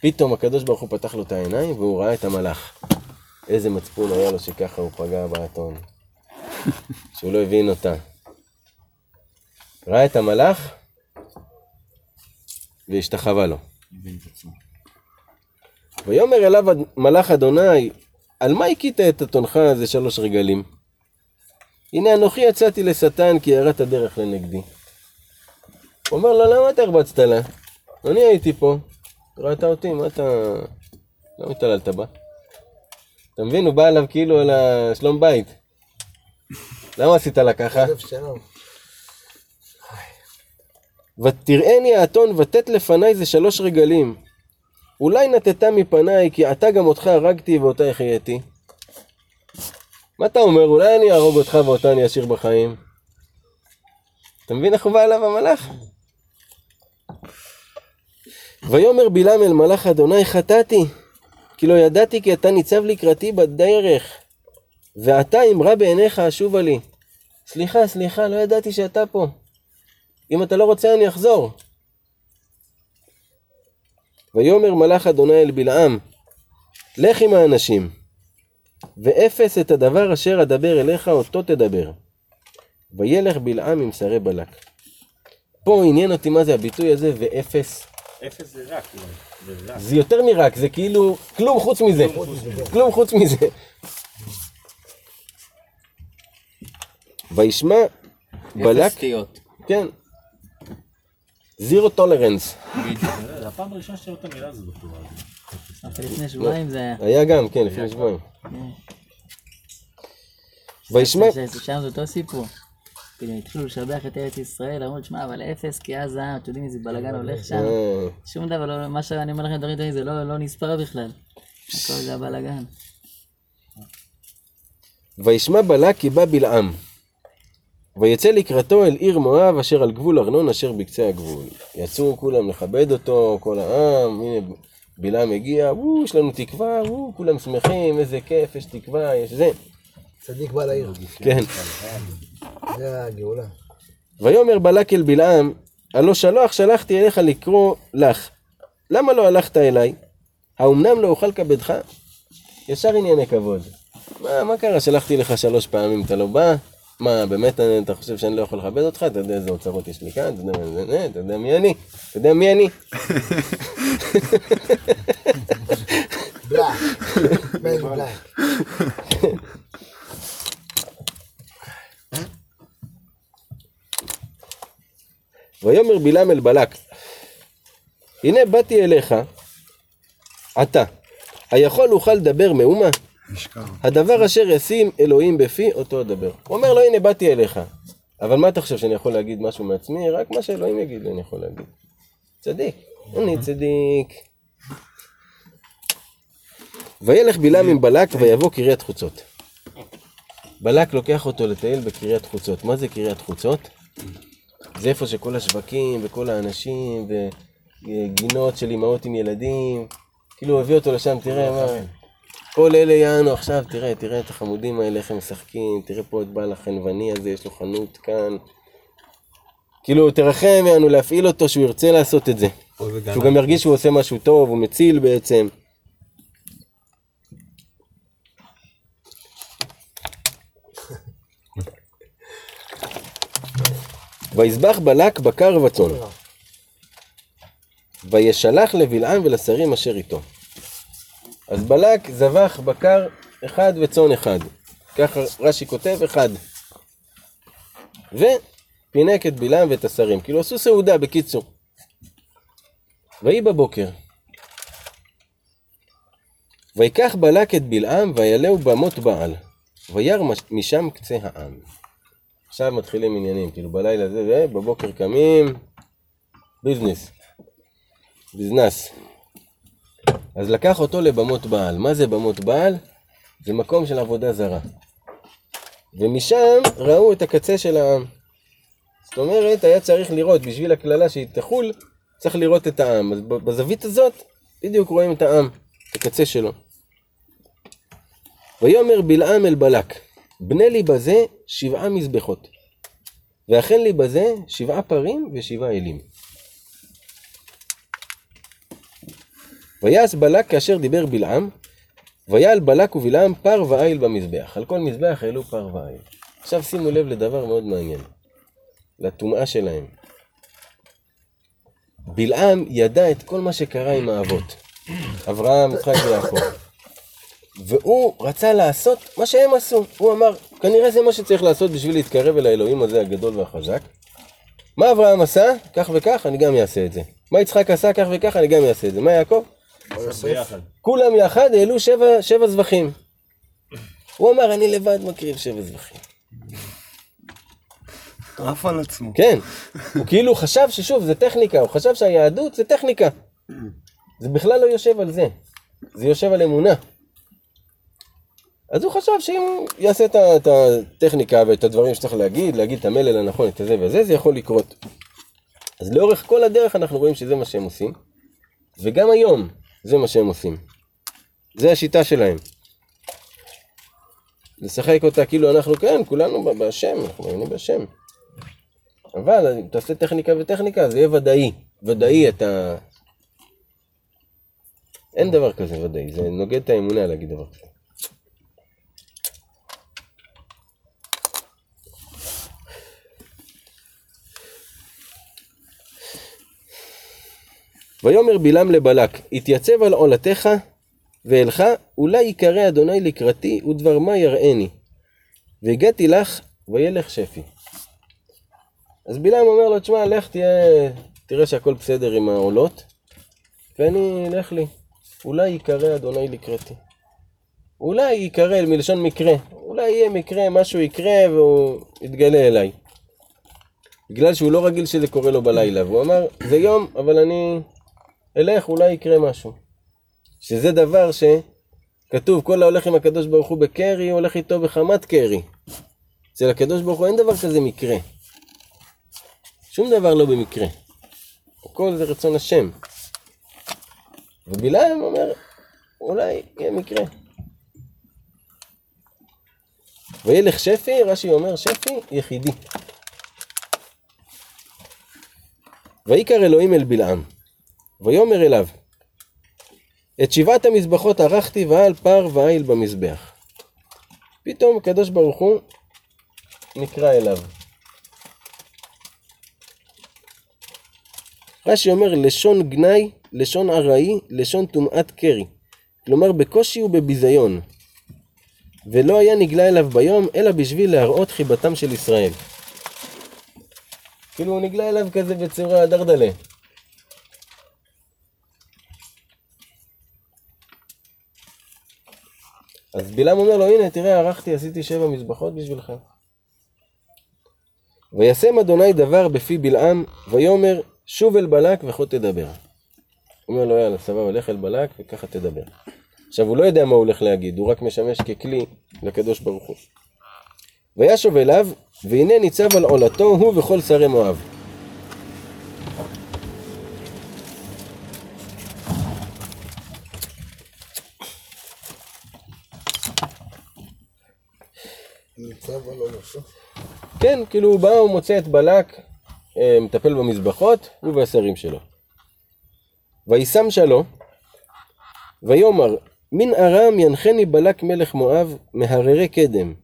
פתאום הקדוש ברוך הוא פתח לו את העיניים, והוא ראה את המלאך. איזה מצפון היה לו שככה הוא פגע באתון. שהוא לא הבין אותה. ראה את המלאך, והשתחווה לו. ויאמר אליו מלאך אדוני, על מה הכית את אתונך הזה שלוש רגלים? הנה אנוכי יצאתי לשטן כי יראת דרך לנגדי. הוא אומר לו, למה אתה הרבצת לה? אני הייתי פה, ראית אותי, מה אתה... למה התעללת בה? אתה מבין, הוא בא אליו כאילו על השלום בית. למה עשית לה ככה? ותראני האתון ותת לפניי זה שלוש רגלים. אולי נטטה מפניי, כי עתה גם אותך הרגתי ואותה החייתי. מה אתה אומר? אולי אני אהרוג אותך ואותה אני אשאיר בחיים? אתה מבין איך הוא בא אליו המלאך? ויאמר בלעם אל מלאך אדוני חטאתי, כי לא ידעתי כי אתה ניצב לקראתי בדרך, ועתה אם בעיניך אשובה לי. סליחה, סליחה, לא ידעתי שאתה פה. אם אתה לא רוצה אני אחזור. ויאמר מלאך אדוני אל בלעם, לך עם האנשים, ואפס את הדבר אשר אדבר אליך אותו תדבר. וילך בלעם עם שרי בלק. פה עניין אותי מה זה הביטוי הזה, ואפס.
אפס זה רק, כאילו. זה
יותר מרק, זה כאילו כלום חוץ מזה. כלום חוץ מזה. וישמע בלק,
אפס סטיות.
כן, זירו טולרנס.
זה הפעם הראשונה רואה את המילה הזאת בתורה.
אבל לפני שבועיים זה היה.
היה גם, כן, לפני שבועיים. וישמע,
ש- ש- שם זה אותו סיפור. כאילו התחילו לשבח את ארץ ישראל, אמרו, שמע, אבל אפס, כי אז, אה, אתם יודעים איזה בלאגן הולך שם.
אה,
שום דבר, לא- מה שאני אומר לכם, דברים טובים, זה לא לא נספר בכלל. הכל זה הבלאגן.
וישמע בלק כי בא בלעם. ויצא לקראתו אל עיר מואב אשר על גבול ארנון אשר בקצה הגבול. יצאו כולם לכבד אותו, כל העם, הנה בלעם הגיע, וואו, יש לנו תקווה, וואו, כולם שמחים, איזה כיף, יש תקווה, יש זה.
צדיק בא לעיר.
כן.
זה הגאולה.
ויאמר בלק אל בלעם, הלא שלוח שלחתי אליך לקרוא לך. למה לא הלכת אליי? האומנם לא אוכל כבדך? ישר ענייני כבוד. מה, מה קרה? שלחתי לך שלוש פעמים, אתה לא בא? מה, באמת אתה חושב שאני לא יכול לכבד אותך? אתה יודע איזה אוצרות יש לי כאן? אתה יודע, זה- זה- אתה יודע מי אני? אתה יודע מי אני?
בלק. מן בלק.
ויאמר בלעם אל בלק, הנה באתי אליך, אתה, היכול אוכל לדבר מאומה? הדבר אשר ישים אלוהים בפי, אותו אדבר. הוא אומר לו, הנה באתי אליך. אבל מה אתה חושב, שאני יכול להגיד משהו מעצמי? רק מה שאלוהים יגיד, אני יכול להגיד. צדיק. אני צדיק. וילך בלעם עם בלק ויבוא קריית חוצות. בלק לוקח אותו לטייל בקריית חוצות. מה זה קריית חוצות? זה איפה שכל השווקים וכל האנשים וגינות של אמהות עם ילדים, כאילו הוא הביא אותו לשם, תראה מה, כל אלה יענו עכשיו, תראה, תראה את החמודים האלה, איך הם משחקים, תראה פה את בעל החנווני הזה, יש לו חנות כאן. כאילו, תרחם יענו להפעיל אותו שהוא ירצה לעשות את זה. שהוא גם ירגיש שהוא עושה משהו טוב, הוא מציל בעצם. ויזבח בלק בקר וצאן. וישלח לבלעם ולשרים אשר איתו. אז בלק זבח בקר אחד וצאן אחד. ככה רש"י כותב אחד. ופינק את בלעם ואת השרים. כאילו עשו סעודה בקיצור. ויהי בבוקר. ויקח בלק את בלעם ויעלהו במות בעל. וירא מש- משם קצה העם. עכשיו מתחילים עניינים, כאילו בלילה זה, ובבוקר קמים, ביזנס, ביזנס. אז לקח אותו לבמות בעל. מה זה במות בעל? זה מקום של עבודה זרה. ומשם ראו את הקצה של העם. זאת אומרת, היה צריך לראות, בשביל הקללה שהיא תחול, צריך לראות את העם. אז בזווית הזאת, בדיוק רואים את העם, את הקצה שלו. ויאמר בלעם אל בלק, בנה לי בזה שבעה מזבחות, ואכן לי בזה שבעה פרים ושבעה אלים. ויעש בלק כאשר דיבר בלעם, ויעל בלק ובלעם פר ואיל במזבח. על כל מזבח העלו פר ואיל. עכשיו שימו לב לדבר מאוד מעניין, לטומאה שלהם. בלעם ידע את כל מה שקרה עם האבות, אברהם, יצחק ויעקב. והוא רצה לעשות מה שהם עשו. הוא אמר, כנראה זה מה שצריך לעשות בשביל להתקרב אל האלוהים הזה הגדול והחזק. מה אברהם עשה? כך וכך, אני גם אעשה את זה. מה יצחק עשה? כך וכך, אני גם אעשה את זה. מה יעקב? כולם יחד העלו שבע, שבע זבחים. הוא אמר, אני לבד מקריב שבע זבחים.
עף על עצמו.
כן, הוא כאילו חשב ששוב, זה טכניקה, הוא חשב שהיהדות זה טכניקה. זה בכלל לא יושב על זה, זה יושב על אמונה. אז הוא חשב שאם יעשה את הטכניקה ואת הדברים שצריך להגיד, להגיד את המלל הנכון, את הזה וזה, זה יכול לקרות. אז לאורך כל הדרך אנחנו רואים שזה מה שהם עושים, וגם היום זה מה שהם עושים. זה השיטה שלהם. לשחק אותה כאילו אנחנו כן, כולנו בהשם, אנחנו מאמינים בהשם. אבל אם תעשה טכניקה וטכניקה, זה יהיה ודאי. ודאי אתה... אין דבר כזה ודאי, זה נוגד את האמונה להגיד דבר כזה. ויאמר בלעם לבלק, התייצב על עולתך ואלך, אולי יקרא אדוני לקראתי ודבר מה יראני. והגעתי לך, וילך שפי. אז בלעם אומר לו, תשמע, לך תהיה, תראה שהכל בסדר עם העולות, ואני, לך לי. אולי יקרא אדוני לקראתי. אולי יקרא, מלשון מקרה. אולי יהיה מקרה, משהו יקרה והוא יתגלה אליי. בגלל שהוא לא רגיל שזה קורה לו בלילה, והוא אמר, זה יום, אבל אני אלך, אולי יקרה משהו. שזה דבר שכתוב, כל ההולך עם הקדוש ברוך הוא בקרי, הולך איתו בחמת קרי. אצל הקדוש ברוך הוא אין דבר כזה מקרה. שום דבר לא במקרה. הכל זה רצון השם. ובלעם אומר, אולי יהיה מקרה. וילך שפי, רש"י אומר שפי יחידי. ויקרא אלוהים אל בלעם, ויאמר אליו, את שבעת המזבחות ערכתי ועל פר ועיל במזבח. פתאום הקדוש ברוך הוא נקרא אליו. רש"י אומר לשון גנאי, לשון ארעי, לשון טומאת קרי. כלומר בקושי ובביזיון. ולא היה נגלה אליו ביום, אלא בשביל להראות חיבתם של ישראל. כאילו הוא נגלה אליו כזה בצורה דרדלה. אז בלעם אומר לו, הנה, תראה, ערכתי, עשיתי שבע מזבחות בשבילך. וישם אדוני דבר בפי בלעם, ויאמר, שוב אל בלק וכה תדבר. הוא אומר לו, יאללה, סבבה, לך אל בלק וככה תדבר. עכשיו, הוא לא יודע מה הוא הולך להגיד, הוא רק משמש ככלי לקדוש ברוך הוא. וישוב אליו, והנה ניצב על עולתו הוא וכל שרי מואב.
ניצב על עולתו.
כן, כאילו הוא בא ומוצא את בלק, אה, מטפל במזבחות, הוא והשרים שלו. וישם שלו, ויאמר, מן ארם ינחני בלק מלך מואב מהררי קדם.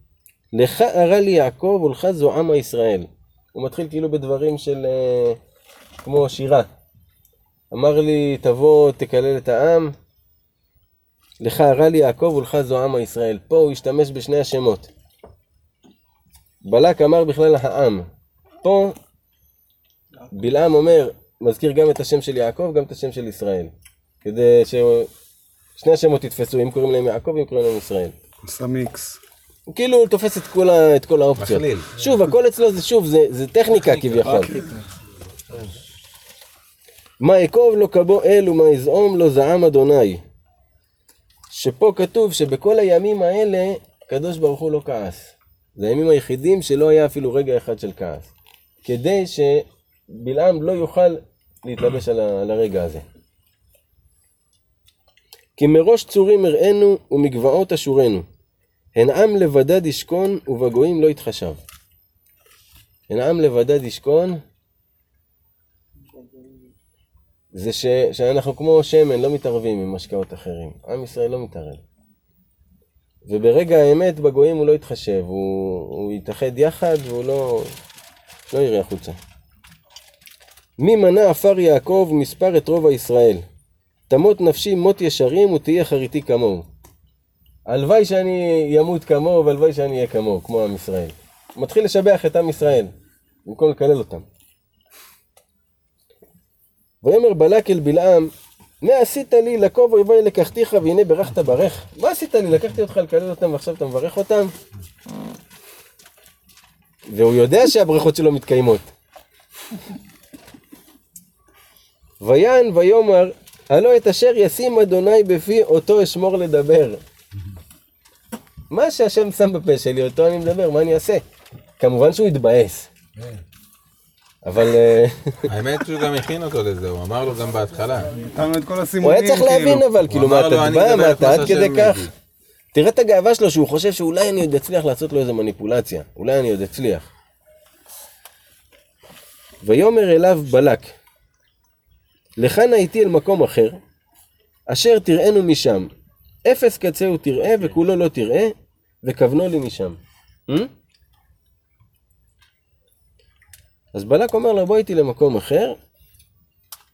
לך ארה לי יעקב ולך זועמה ישראל. הוא מתחיל כאילו בדברים של אה, כמו שירה. אמר לי, תבוא תקלל את העם, לך ארה לי יעקב ולך זועמה ישראל. פה הוא השתמש בשני השמות. בלק אמר בכלל העם. פה בלעם אומר, מזכיר גם את השם של יעקב, גם את השם של ישראל. כדי ששני השמות יתפסו, אם קוראים להם יעקב, אם קוראים להם ישראל.
עושה מיקס.
הוא כאילו תופס את כל, ה, את כל האופציות.
מכליל.
שוב, הכל אצלו זה שוב, זה, זה טכניקה כביכול. מה אקוב לא כבו אל ומה יזעום לא זעם אדוני. שפה כתוב שבכל הימים האלה, הקדוש ברוך הוא לא כעס. זה הימים היחידים שלא היה אפילו רגע אחד של כעס. כדי שבלעם לא יוכל להתלבש על, ה, על הרגע הזה. כי מראש צורים אראנו ומגבעות אשורנו. הן עם לבדד ישכון ובגויים לא יתחשב. הן עם לבדד ישכון זה ש, שאנחנו כמו שמן, לא מתערבים עם משקאות אחרים. עם ישראל לא מתערב. וברגע האמת בגויים הוא לא יתחשב, הוא, הוא יתאחד יחד והוא לא, לא יראה החוצה. מי מנה עפר יעקב מספר את רוב הישראל. תמות נפשי מות ישרים ותהיה חריתי כמוהו. הלוואי שאני אמות כמוהו והלוואי שאני אהיה כמוהו, כמו עם ישראל. הוא מתחיל לשבח את עם ישראל, במקום לקלל אותם. ויאמר בלק אל בלעם, מה עשית לי לקוב אויבי לקחתיך והנה ברכת ברך? מה עשית לי? לקחתי אותך לקלל אותם ועכשיו אתה מברך אותם? והוא יודע שהברכות שלו מתקיימות. ויען ויאמר, הלא את אשר ישים אדוני בפי אותו אשמור לדבר. מה שהשם שם בפה שלי, אותו אני מדבר, מה אני אעשה? כמובן שהוא התבאס. אבל אה,
האמת שהוא גם הכין אותו לזה, הוא אמר לו גם בהתחלה.
נתנו את כל
הוא היה צריך להבין אבל, כאילו, מה אתה
"אני
בא, מה אתה עד כדי כך?
יגיד."
תראה את הגאווה שלו, שהוא חושב שאולי אני עוד אצליח לעשות לו איזה מניפולציה. אולי אני עוד אצליח. ויאמר אליו בלק, לך נא איתי אל מקום אחר, אשר תראינו משם. אפס קצהו תראה וכולו לא תראה, וכוונו לי משם. Hmm? אז בלק אומר לו, בוא איתי למקום אחר,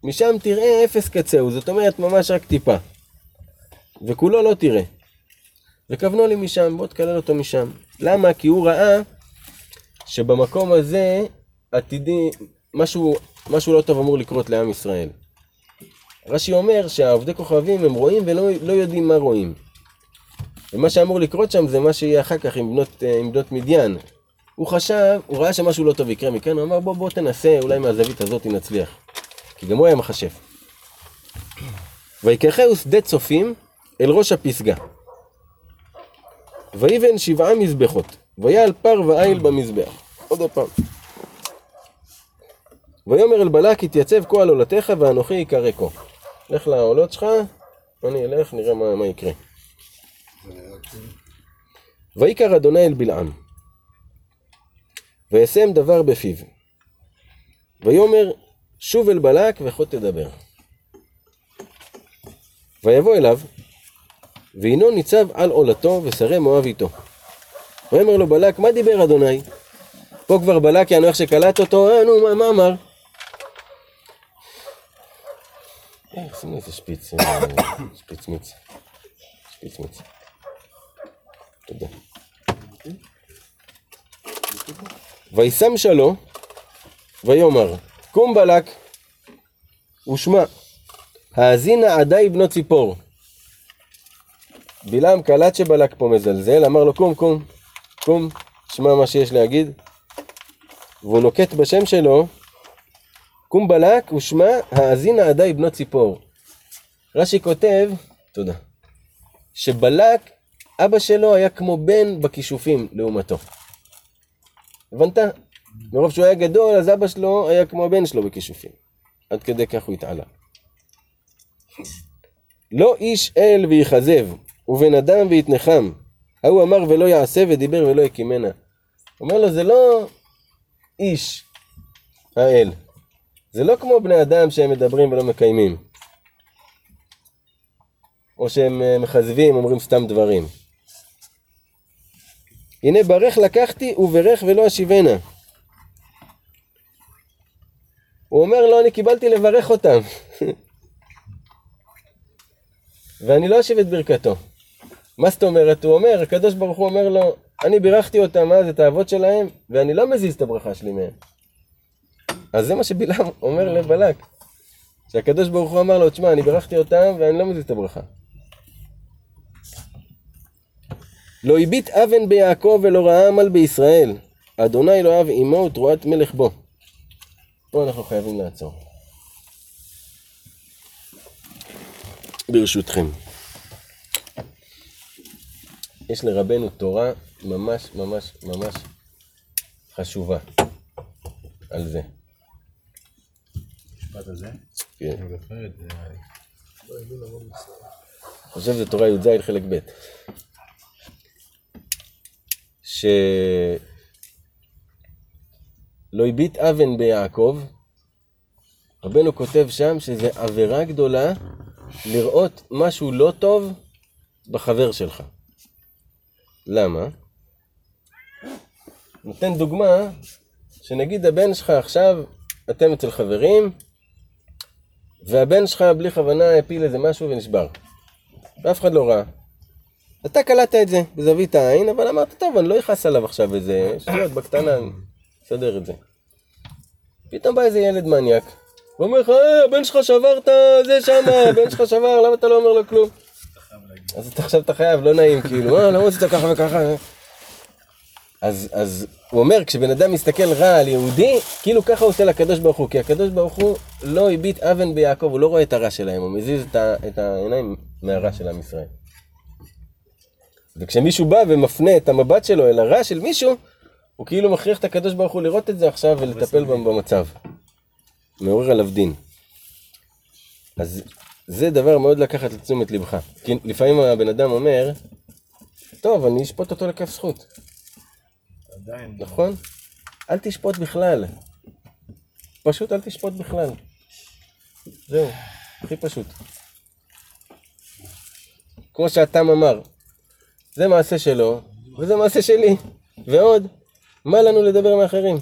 משם תראה אפס קצהו, זאת אומרת ממש רק טיפה. וכולו לא תראה. וכוונו לי משם, בוא תקלל אותו משם. למה? כי הוא ראה שבמקום הזה עתידי, משהו, משהו לא טוב אמור לקרות לעם ישראל. רש"י אומר שהעובדי כוכבים הם רואים ולא לא יודעים מה רואים. ומה שאמור לקרות שם זה מה שיהיה אחר כך עם בנות, אה, עם בנות מדיין. הוא חשב, הוא ראה שמשהו לא טוב יקרה מכאן, הוא אמר בוא בוא תנסה, אולי מהזווית הזאת נצליח. כי גם הוא היה מכשף. ויקחהו שדה צופים אל ראש הפסגה. ויבן שבעה מזבחות, ויעל פר ואיל במזבח. עוד פעם. ויאמר אל בלק, התייצב כה על עולתך ואנוכי יקרא כה. לך לעולות שלך, אני אלך, נראה מה, מה יקרה. ויקרא אדוני אל בלעם. וישם דבר בפיו. ויאמר, שוב אל בלק וכה תדבר. ויבוא אליו, והינו ניצב על עולתו ושרי מואב איתו. ויאמר לו בלק, מה דיבר אדוני? פה כבר בלק יענו איך שקלט אותו, אה נו, מה, מה אמר? אה, שימו איזה שפיץ, אה, שפיץ מיץ. שפיץ מיץ. תודה. וישם שלו, ויאמר, קום בלק, ושמע, האזינה עדי בנו ציפור. בלעם קלט שבלק פה מזלזל, אמר לו קום קום, קום, שמע מה שיש להגיד. והוא נוקט בשם שלו, קום בלק ושמע האזינה עדי בנו ציפור. רש"י כותב, תודה, שבלק, אבא שלו היה כמו בן בכישופים לעומתו. הבנת? מרוב שהוא היה גדול, אז אבא שלו היה כמו הבן שלו בכישופים. עד כדי כך הוא התעלה. לא איש אל ויכזב, ובן אדם ויתנחם. ההוא אמר ולא יעשה ודיבר ולא יקימנה. אומר לו, זה לא איש האל. זה לא כמו בני אדם שהם מדברים ולא מקיימים. או שהם אה, מכזבים, אומרים סתם דברים. הנה ברך לקחתי וברך ולא אשיבנה. הוא אומר לו, אני קיבלתי לברך אותם. ואני לא אשיב את ברכתו. מה זאת אומרת? הוא אומר, הקדוש ברוך הוא אומר לו, אני בירכתי אותם אז, את האבות שלהם, ואני לא מזיז את הברכה שלי מהם. אז זה מה שבלעם אומר לבלק. שהקדוש ברוך הוא אמר לו, תשמע, אני בירכתי אותם ואני לא מזיז את הברכה. לא הביט אבן ביעקב ולא ראה עמל בישראל. אדוני לא אהב עמו ותרועת מלך בו. פה אנחנו חייבים לעצור. ברשותכם. יש לרבנו תורה ממש ממש ממש חשובה על זה.
המשפט הזה.
כן. אני חושב שזה תורה י"ז חלק ב'. ש... לא הביט אבן ביעקב, רבנו כותב שם שזה עבירה גדולה לראות משהו לא טוב בחבר שלך. למה? נותן דוגמה, שנגיד הבן שלך עכשיו, אתם אצל חברים, והבן שלך בלי כוונה הפיל איזה משהו ונשבר. ואף אחד לא ראה. אתה קלטת את זה בזווית העין, אבל אמרת, טוב, אני לא אכעס עליו עכשיו איזה שטויות בקטנה, אני אסדר את זה. פתאום בא איזה ילד מניאק, ואומר לך, אה, הבן שלך שבר את זה שמה, הבן שלך שבר, למה אתה לא אומר לו כלום? אז אתה עכשיו אתה חייב, לא נעים, כאילו, אה, למה עשית ככה וככה? אז, אז הוא אומר, כשבן אדם מסתכל רע על יהודי, כאילו ככה הוא עושה לקדוש ברוך הוא, כי הקדוש ברוך הוא לא הביט אבן ביעקב, הוא לא רואה את הרע שלהם, הוא מזיז את, ה, את העיניים מהרע של עם ישראל. וכשמישהו בא ומפנה את המבט שלו אל הרע של מישהו, הוא כאילו מכריח את הקדוש ברוך הוא לראות את זה עכשיו ולטפל במצב. מעורר עליו דין. אז זה דבר מאוד לקחת לתשומת לבך. כי לפעמים הבן אדם אומר, טוב, אני אשפוט אותו לכף זכות.
עדיין.
נכון? אל תשפוט בכלל. פשוט אל תשפוט בכלל. זהו, הכי פשוט. כמו שהתם אמר, זה מעשה שלו, וזה מעשה שלי. ועוד, מה לנו לדבר מאחרים?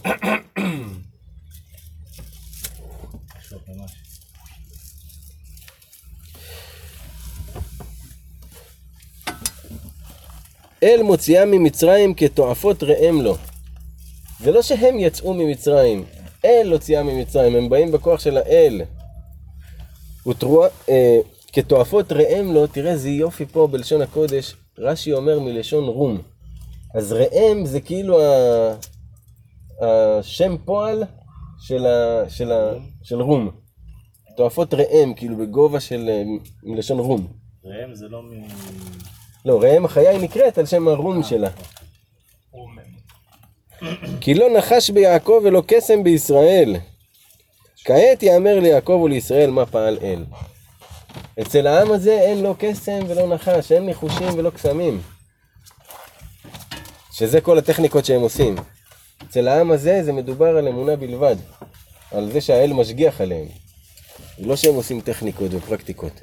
אל מוציאה ממצרים כתועפות ראם לו. זה לא שהם יצאו ממצרים, אל הוציאה ממצרים, הם באים בכוח של האל. ותרועה, אה, כתועפות ראם לו, תראה איזה יופי פה בלשון הקודש, רש"י אומר מלשון רום. אז ראם זה כאילו ה... השם פועל של, ה... של, ה... של רום. תועפות ראם, כאילו בגובה של אה, מלשון רום.
ראם זה לא מ...
לא, ראם החיה היא נקראת על שם הרום שלה. כי לא נחש ביעקב ולא קסם בישראל. כעת יאמר ליעקב ולישראל מה פעל אל. אצל העם הזה אין לא קסם ולא נחש, אין ניחושים ולא קסמים. שזה כל הטכניקות שהם עושים. אצל העם הזה זה מדובר על אמונה בלבד. על זה שהאל משגיח עליהם. לא שהם עושים טכניקות ופרקטיקות.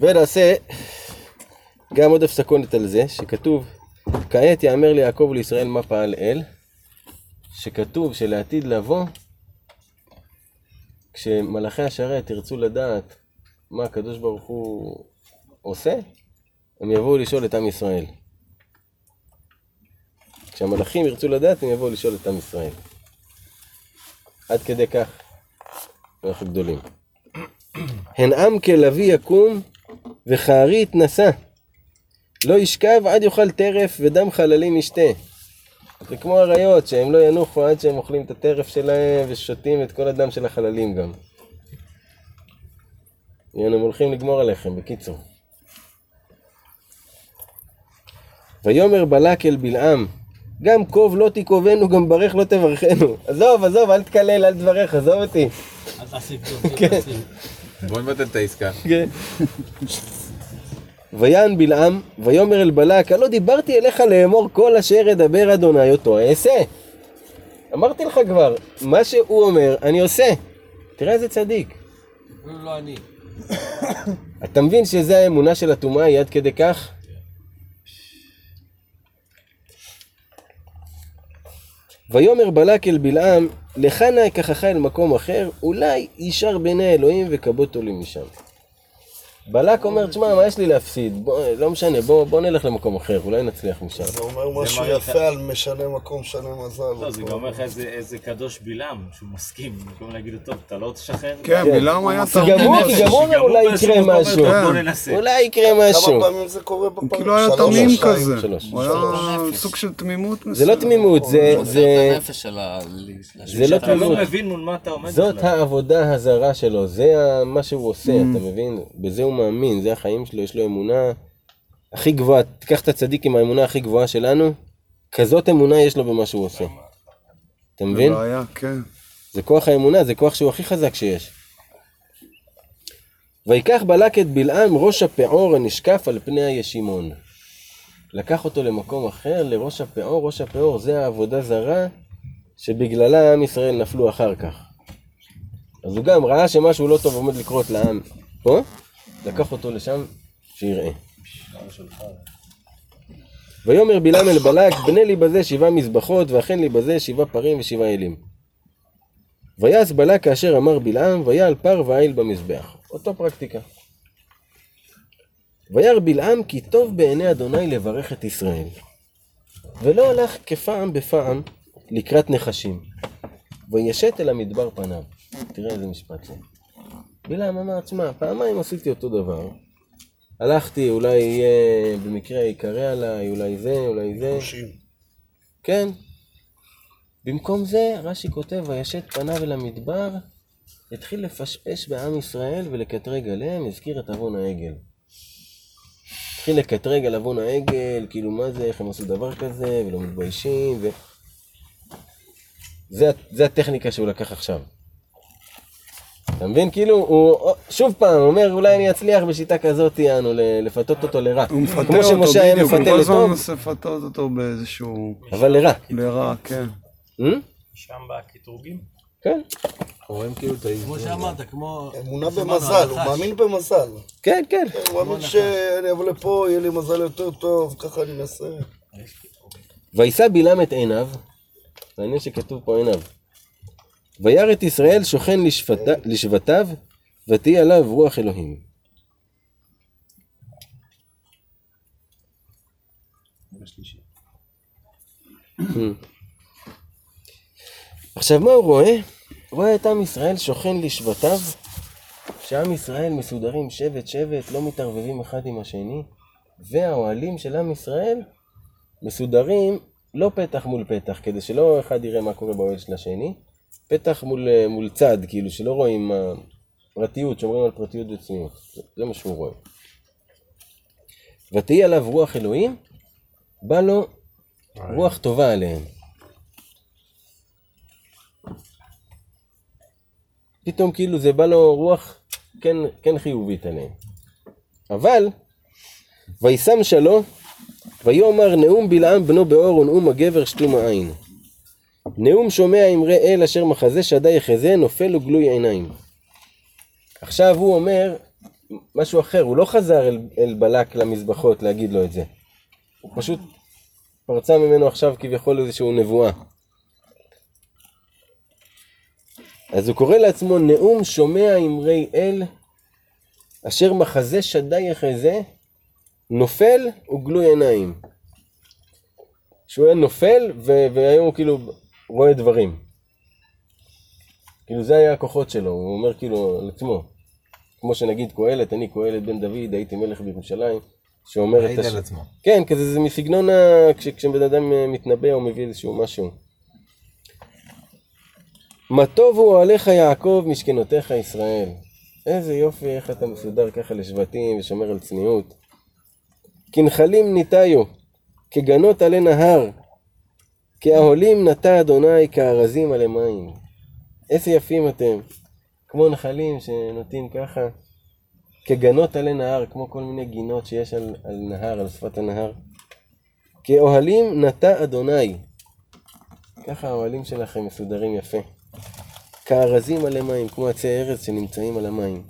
ונעשה גם עוד הפסקונת על זה, שכתוב, כעת יאמר ליעקב ולישראל מה פעל אל, שכתוב שלעתיד לבוא, כשמלאכי השרת ירצו לדעת מה הקדוש ברוך הוא עושה, הם יבואו לשאול את עם ישראל. כשהמלאכים ירצו לדעת, הם יבואו לשאול את עם ישראל. עד כדי כך, אנחנו גדולים. הן עם כלביא יקום וכארי יתנשא. לא ישכב עד יאכל טרף ודם חללים ישתה. זה כמו אריות שהם לא ינוחו עד שהם אוכלים את הטרף שלהם ושותים את כל הדם של החללים גם. הנה, הם הולכים לגמור עליכם, בקיצור. ויאמר בלק אל בלעם, גם קוב לא תקובנו, גם ברך לא תברכנו. עזוב, עזוב, אל תקלל, אל תברך, עזוב אותי. כן.
בוא נבטל את העסקה.
ויען בלעם, ויאמר אל בלק, הלא דיברתי אליך לאמור כל אשר אדבר אדוני אותו אעשה. אמרתי לך כבר, מה שהוא אומר, אני עושה. תראה איזה צדיק.
לא אני.
אתה מבין שזה האמונה של הטומאה היא עד כדי כך? ויאמר בלק אל בלעם, לך נא אקחך אל מקום אחר, אולי יישר בעיני האלוהים וכבותו לי משם. בלק אומר, תשמע, מה יש לי להפסיד? בוא, לא משנה, בוא, בוא נלך למקום אחר, אולי נצליח משם.
זה אומר משהו יפה על משנה מקום, משנה מזל.
לא, זה גם אומר לך איזה- קדוש בלעם, שהוא מסכים, במקום להגיד לו, טוב, אתה לא תשחרר?
כן, בלעם היה
כי גם הוא, כי גם הוא אומר אולי יקרה משהו.
כן.
ננסה.
אולי יקרה
כמה
משהו.
פעמים זה קורה בפעם?
הוא כאילו היה תמים? כזה. הוא היה סוג של תמימות
זה
מסוימת.
לא תמימות, זה, זה,
הנפש של ה...
זה לא
אתה לא
תמימות.
מבין מול מה אתה עומד
זאת. העבודה הזרה שלו, זה מה שהוא עושה, אתה מבין? בזה הוא מאמין, זה החיים שלו, יש לו אמונה הכי גבוהה. תיקח את הצדיק עם האמונה הכי גבוהה שלנו, כזאת אמונה יש לו במה שהוא עושה. אתה מבין?
בעיה, כן.
זה כוח האמונה, זה כוח שהוא הכי חזק שיש. ויקח בלק את בלעם ראש הפעור הנשקף על פני הישימון. לקח אותו למקום אחר, לראש הפעור, ראש הפעור זה העבודה זרה שבגללה עם ישראל נפלו אחר כך. אז הוא גם ראה שמשהו לא טוב עומד לקרות לעם פה, לקח אותו לשם שיראה. ויאמר בלעם אל בלק, בנה לי בזה שבעה מזבחות, ואכן לי בזה שבעה פרים ושבעה אלים. ויעש בלק כאשר אמר בלעם, ויעל פר ועיל במזבח. אותו פרקטיקה. וירא בלעם כי טוב בעיני אדוני לברך את ישראל. ולא הלך כפעם בפעם לקראת נחשים. וישת אל המדבר פניו. תראה איזה משפט זה. בלעם אמר, תשמע, פעמיים עשיתי אותו דבר. הלכתי, אולי יהיה, במקרה ייקרא עליי, אולי זה, אולי זה.
שלושים.
כן. במקום זה, רש"י כותב, וישת פניו אל המדבר, התחיל לפשפש בעם ישראל ולקטרג עליהם, הזכיר את עוון העגל. התחיל לקטרג על עוון העגל, כאילו מה זה, איך הם עשו דבר כזה, ולא מתביישים, ו... זה, זה הטכניקה שהוא לקח עכשיו. אתה מבין? כאילו, הוא שוב פעם אומר, אולי אני אצליח בשיטה כזאת, יענו, ל- לפתות אותו לרע.
הוא מפתה
כמו
אותו
שמשה היה
בדיוק, הוא
מפתה
כל הזמן
לטוב,
מנסה לפתות אותו באיזשהו...
אבל לרע.
לרע, כן.
Hmm?
שם בקטרוגים?
כן,
רואים כאילו את האיזון.
כמו שאמרת, כמו...
אמונה
כמו
במזל, הוא. מאמין במזל.
כן, כן.
הוא מאמין שאני אבוא לפה, יהיה לי מזל יותר טוב, ככה אני אנסה.
וישא בלעם את עיניו, מעניין שכתוב פה עיניו. וירא את ישראל שוכן לשפט- לשבטיו, ותהי עליו רוח אלוהים. עכשיו מה הוא רואה? הוא רואה את עם ישראל שוכן לשבטיו, שעם ישראל מסודרים שבט שבט, לא מתערבבים אחד עם השני, והאוהלים של עם ישראל מסודרים לא פתח מול פתח, כדי שלא אחד יראה מה קורה באוהל של השני, פתח מול, אה, מול צד, כאילו שלא רואים פרטיות, שומרים על פרטיות וצניעות, זה, מה שהוא רואה. ותהי עליו רוח אלוהים, בא לו רוח טובה עליהם. פתאום כאילו זה בא לו רוח כן, כן חיובית עליהם. אבל, וישם שלו, ויאמר נאום בלעם בנו באור ונאום הגבר שתום העין. נאום שומע אמרי אל אשר מחזה שדי יחזה נופל וגלוי עיניים. עכשיו הוא אומר משהו אחר, הוא לא חזר אל, אל בלק למזבחות להגיד לו את זה. הוא פשוט פרצה ממנו עכשיו כביכול איזושהי נבואה. אז הוא קורא לעצמו נאום שומע אמרי אל אשר מחזה שדי יחזה נופל וגלוי עיניים. שהוא היה נופל והיום הוא כאילו רואה דברים. כאילו זה היה הכוחות שלו, הוא אומר כאילו על עצמו. כמו שנגיד קהלת, אני קהלת בן דוד, הייתי מלך בירושלים, שאומר את
מעיד
הש...
על עצמו.
כן, כזה זה מסגנון ה... כש... כשבן אדם אה, מתנבא או מביא איזשהו משהו. מה טוב הוא אוהליך יעקב משכנותיך ישראל. איזה יופי איך אתה מסודר ככה לשבטים ושומר על צניעות. כנחלים ניטיו, כגנות עלי נהר, כאהלים נטע אדוני כארזים עלי מים. איזה יפים אתם, כמו נחלים שנוטים ככה, כגנות עלי נהר, כמו כל מיני גינות שיש על, על נהר, על שפת הנהר. כאוהלים נטע אדוני. ככה האוהלים שלכם מסודרים יפה. כארזים עלי מים, כמו עצי ארז שנמצאים על המים.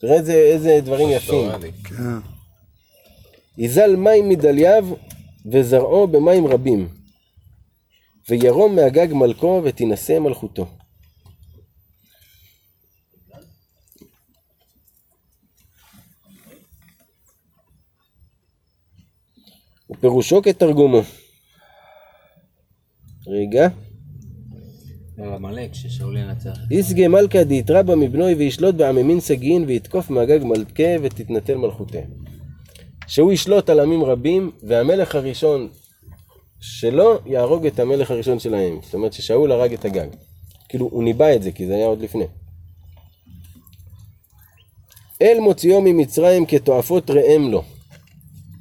תראה איזה, איזה דברים יפים.
כן.
יזל מים מדלייו וזרעו במים רבים. וירום מהגג מלכו ותינשא מלכותו. ופירושו כתרגומו. רגע.
עמלק ששאול ינצח.
יסגה מלכה דאיתרבא מבנוי וישלוט בעממין סגין ויתקוף מהגג מלכה ותתנתן מלכותה. שהוא ישלוט על עמים רבים והמלך הראשון שלו יהרוג את המלך הראשון שלהם. זאת אומרת ששאול הרג את הגג. כאילו הוא ניבא את זה כי זה היה עוד לפני. אל מוציאו ממצרים כתועפות ראם לו.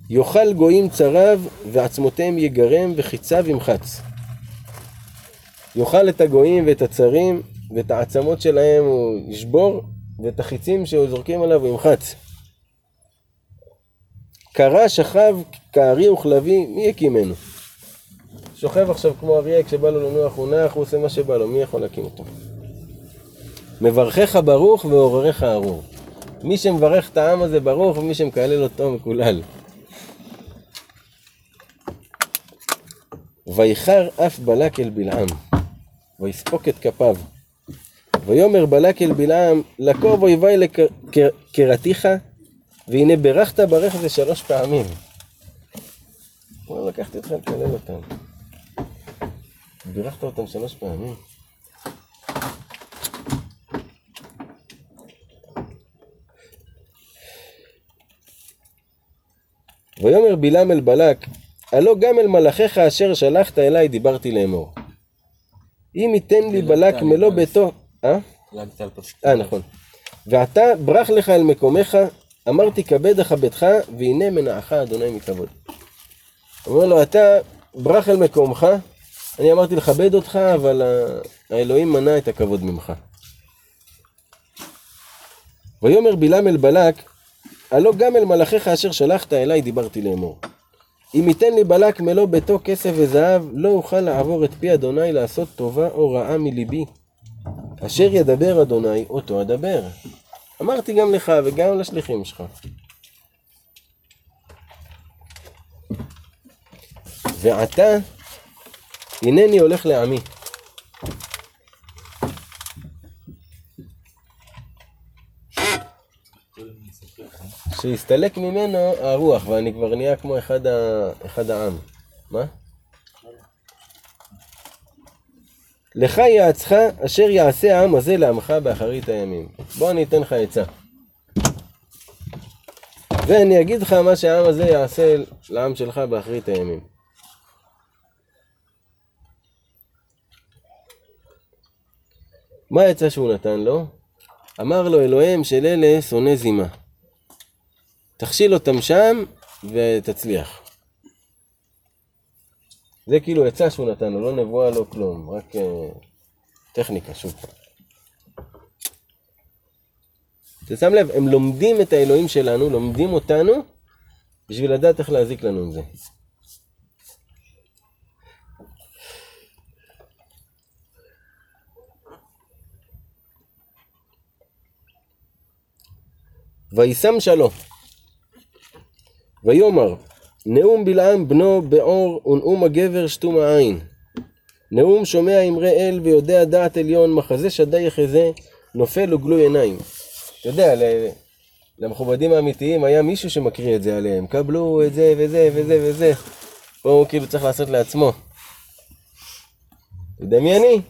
יאכל גויים צריו ועצמותיהם יגרם וחיציו ימחץ. יאכל את הגויים ואת הצרים ואת העצמות שלהם הוא ישבור ואת החיצים שהוא זורקים עליו הוא ימחץ. קרא שכב כארי וכלבי, מי יקימנו? שוכב עכשיו כמו אריה, כשבא לו לנוח הוא נח, הוא עושה מה שבא לו, מי יכול להקים אותו? מברכך ברוך ועורריך ארור. מי שמברך את העם הזה ברוך, ומי שמקלל אותו מקולל. ויחר אף בלק אל בלעם, ויספוק את כפיו. ויאמר בלק אל בלעם, לקוב אויבי לקראתיך, והנה ברכת ברך זה שלוש פעמים. הוא לקחתי אותך לקלל אותם. בירכת אותם שלוש פעמים. ויאמר בלעם אל בלק, הלא גם אל מלאכיך אשר שלחת אליי דיברתי לאמור. אם ייתן לי בלק מלוא ביתו... אה? אה, נכון. ועתה ברח לך אל מקומך, אמרתי כבד לך ביתך, והנה מנעך אדוני מכבוד. אומר לו, אתה ברח אל מקומך, אני אמרתי לכבד אותך, אבל האלוהים מנע את הכבוד ממך. ויאמר בלעם אל בלק, הלא גם אל מלאכיך אשר שלחת אליי דיברתי לאמור. אם ייתן לי בלק מלוא ביתו כסף וזהב, לא אוכל לעבור את פי אדוני לעשות טובה או רעה מליבי. אשר ידבר אדוני, אותו אדבר. אמרתי גם לך וגם לשליחים שלך. ועתה, הנני הולך לעמי. שיסתלק ממנו הרוח, ואני כבר נהיה כמו אחד, ה... אחד העם. מה? לך יעצך אשר יעשה העם הזה לעמך באחרית הימים. בוא אני אתן לך עצה. ואני אגיד לך מה שהעם הזה יעשה לעם שלך באחרית הימים. מה העצה שהוא נתן לו? אמר לו אלוהים של אלה שונא זימה. תכשיל אותם שם ותצליח. זה כאילו עצה שהוא נתן לו, לא נבואה, לא כלום, רק אה, טכניקה, שוב. אתה שם לב, הם לומדים את האלוהים שלנו, לומדים אותנו, בשביל לדעת איך להזיק לנו עם זה. וישם שלום. ויאמר, נאום בלעם בנו בעור ונאום הגבר שתום העין. נאום שומע אמרי אל ויודע דעת עליון, מחזה שדי יחזה, נופל וגלוי עיניים. אתה יודע, למכובדים האמיתיים היה מישהו שמקריא את זה עליהם. קבלו את זה וזה וזה וזה. פה הוא כאילו צריך לעשות לעצמו. תדמייני.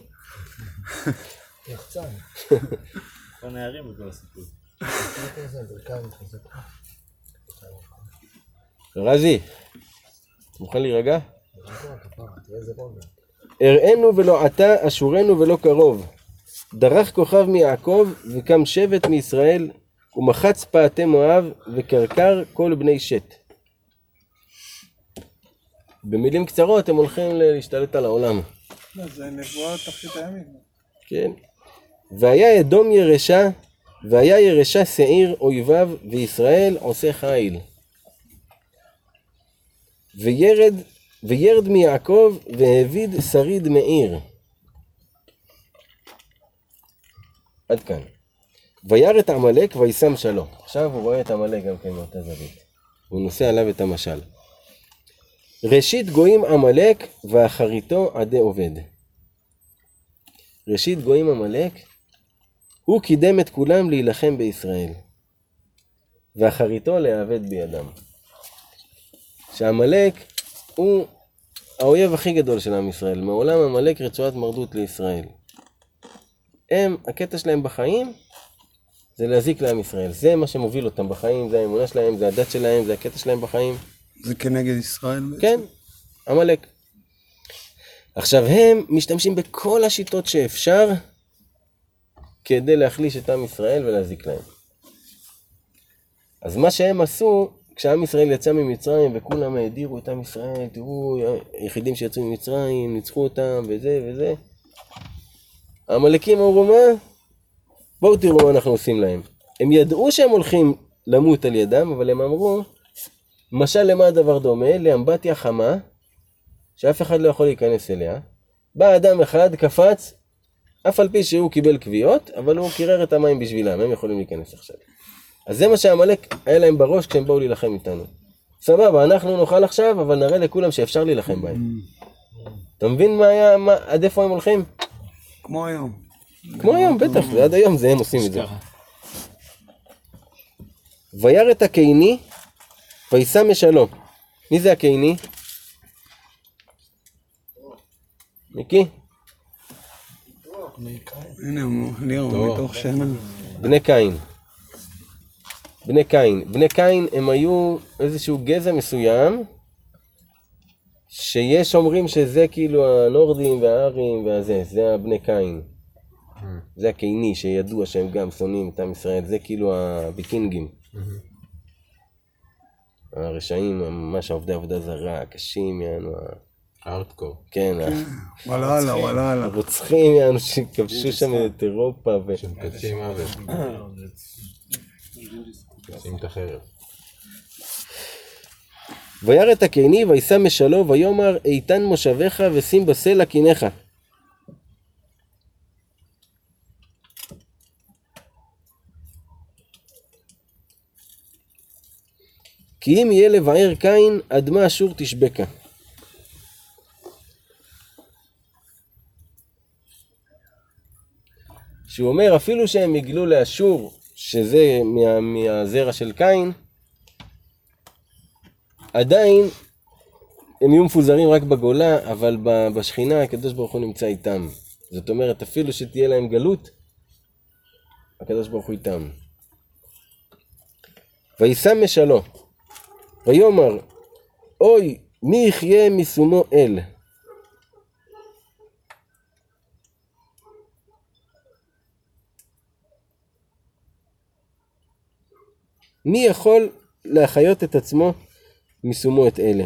הנערים בכל הסיפור.
רזי, אתה מוכן להירגע? אראנו ולא עתה, אשורנו ולא קרוב. דרך כוכב מיעקב, וקם שבט מישראל, ומחץ פאתי מואב, וקרקר כל בני שת. במילים קצרות הם הולכים להשתלט על העולם.
זה נבואה תחתית הימים.
כן. והיה אדום ירשה, והיה ירשה שעיר אויביו, וישראל עושה חיל. וירד, וירד מיעקב, והביד שריד מעיר. עד כאן. וירא את עמלק וישם שלום. עכשיו הוא רואה את עמלק גם כן מאותה זווית. הוא נושא עליו את המשל. ראשית גויים עמלק, ואחריתו עדי עובד. ראשית גויים עמלק, הוא קידם את כולם להילחם בישראל, ואחריתו להיאבד בידם. שעמלק הוא האויב הכי גדול של עם ישראל, מעולם עמלק רצועת מרדות לישראל. הם, הקטע שלהם בחיים זה להזיק לעם ישראל, זה מה שמוביל אותם בחיים, זה האמונה שלהם, זה הדת שלהם, זה הקטע שלהם בחיים.
זה כנגד ישראל בעצם?
כן, עמלק. עכשיו הם משתמשים בכל השיטות שאפשר כדי להחליש את עם ישראל ולהזיק להם. אז מה שהם עשו, כשעם ישראל יצא ממצרים וכולם האדירו את עם ישראל, תראו, היחידים שיצאו ממצרים, ניצחו אותם וזה וזה. העמלקים אמרו מה? בואו תראו מה אנחנו עושים להם. הם ידעו שהם הולכים למות על ידם, אבל הם אמרו, משל למה הדבר דומה? לאמבטיה חמה, שאף אחד לא יכול להיכנס אליה. בא אדם אחד, קפץ, אף על פי שהוא קיבל כוויות, אבל הוא קירר את המים בשבילם, הם יכולים להיכנס עכשיו. אז זה מה שעמלק היה להם בראש כשהם באו להילחם איתנו. סבבה, אנחנו נאכל עכשיו, אבל נראה לכולם שאפשר להילחם בהם. אתה מבין מה היה, מה, עד איפה הם הולכים?
כמו היום.
כמו היום, בטח, ועד היום זה הם עושים את זה. וירא את הקיני, וישא משלו. מי זה הקיני? מיקי?
הנה, הוא- ליאור, מתוך שינה.
בני קין. בני קין. בני קין הם היו איזשהו גזע מסוים, שיש אומרים שזה כאילו הנורדים והארים והזה, זה הבני קין. זה הקיני שידוע שהם גם שונאים את עם ישראל, זה כאילו הוויקינגים. הרשעים, ממש עובדי עבודה זרה, הקשים, יענו,
הארדקור.
כן, ה-
וואלה, וואלה.
הרוצחים, יענו, שכבשו שם את אירופה.
שמקדשים מוות. מקדשים את החרב.
וירא את הקיני וישא משלו ויאמר איתן מושביך ושים בסלע קיניך. כי אם יהיה לבער קין, אדמה אשור תשבקה. שהוא אומר, אפילו שהם יגלו לאשור, שזה מה, מהזרע של קין, עדיין הם יהיו מפוזרים רק בגולה, אבל בשכינה הקדוש ברוך הוא נמצא איתם. זאת אומרת, אפילו שתהיה להם גלות, הקדוש ברוך הוא איתם. וישם משלו, ויאמר, אוי, מי יחיה משומו אל? מי יכול להחיות את עצמו משומו את אלה?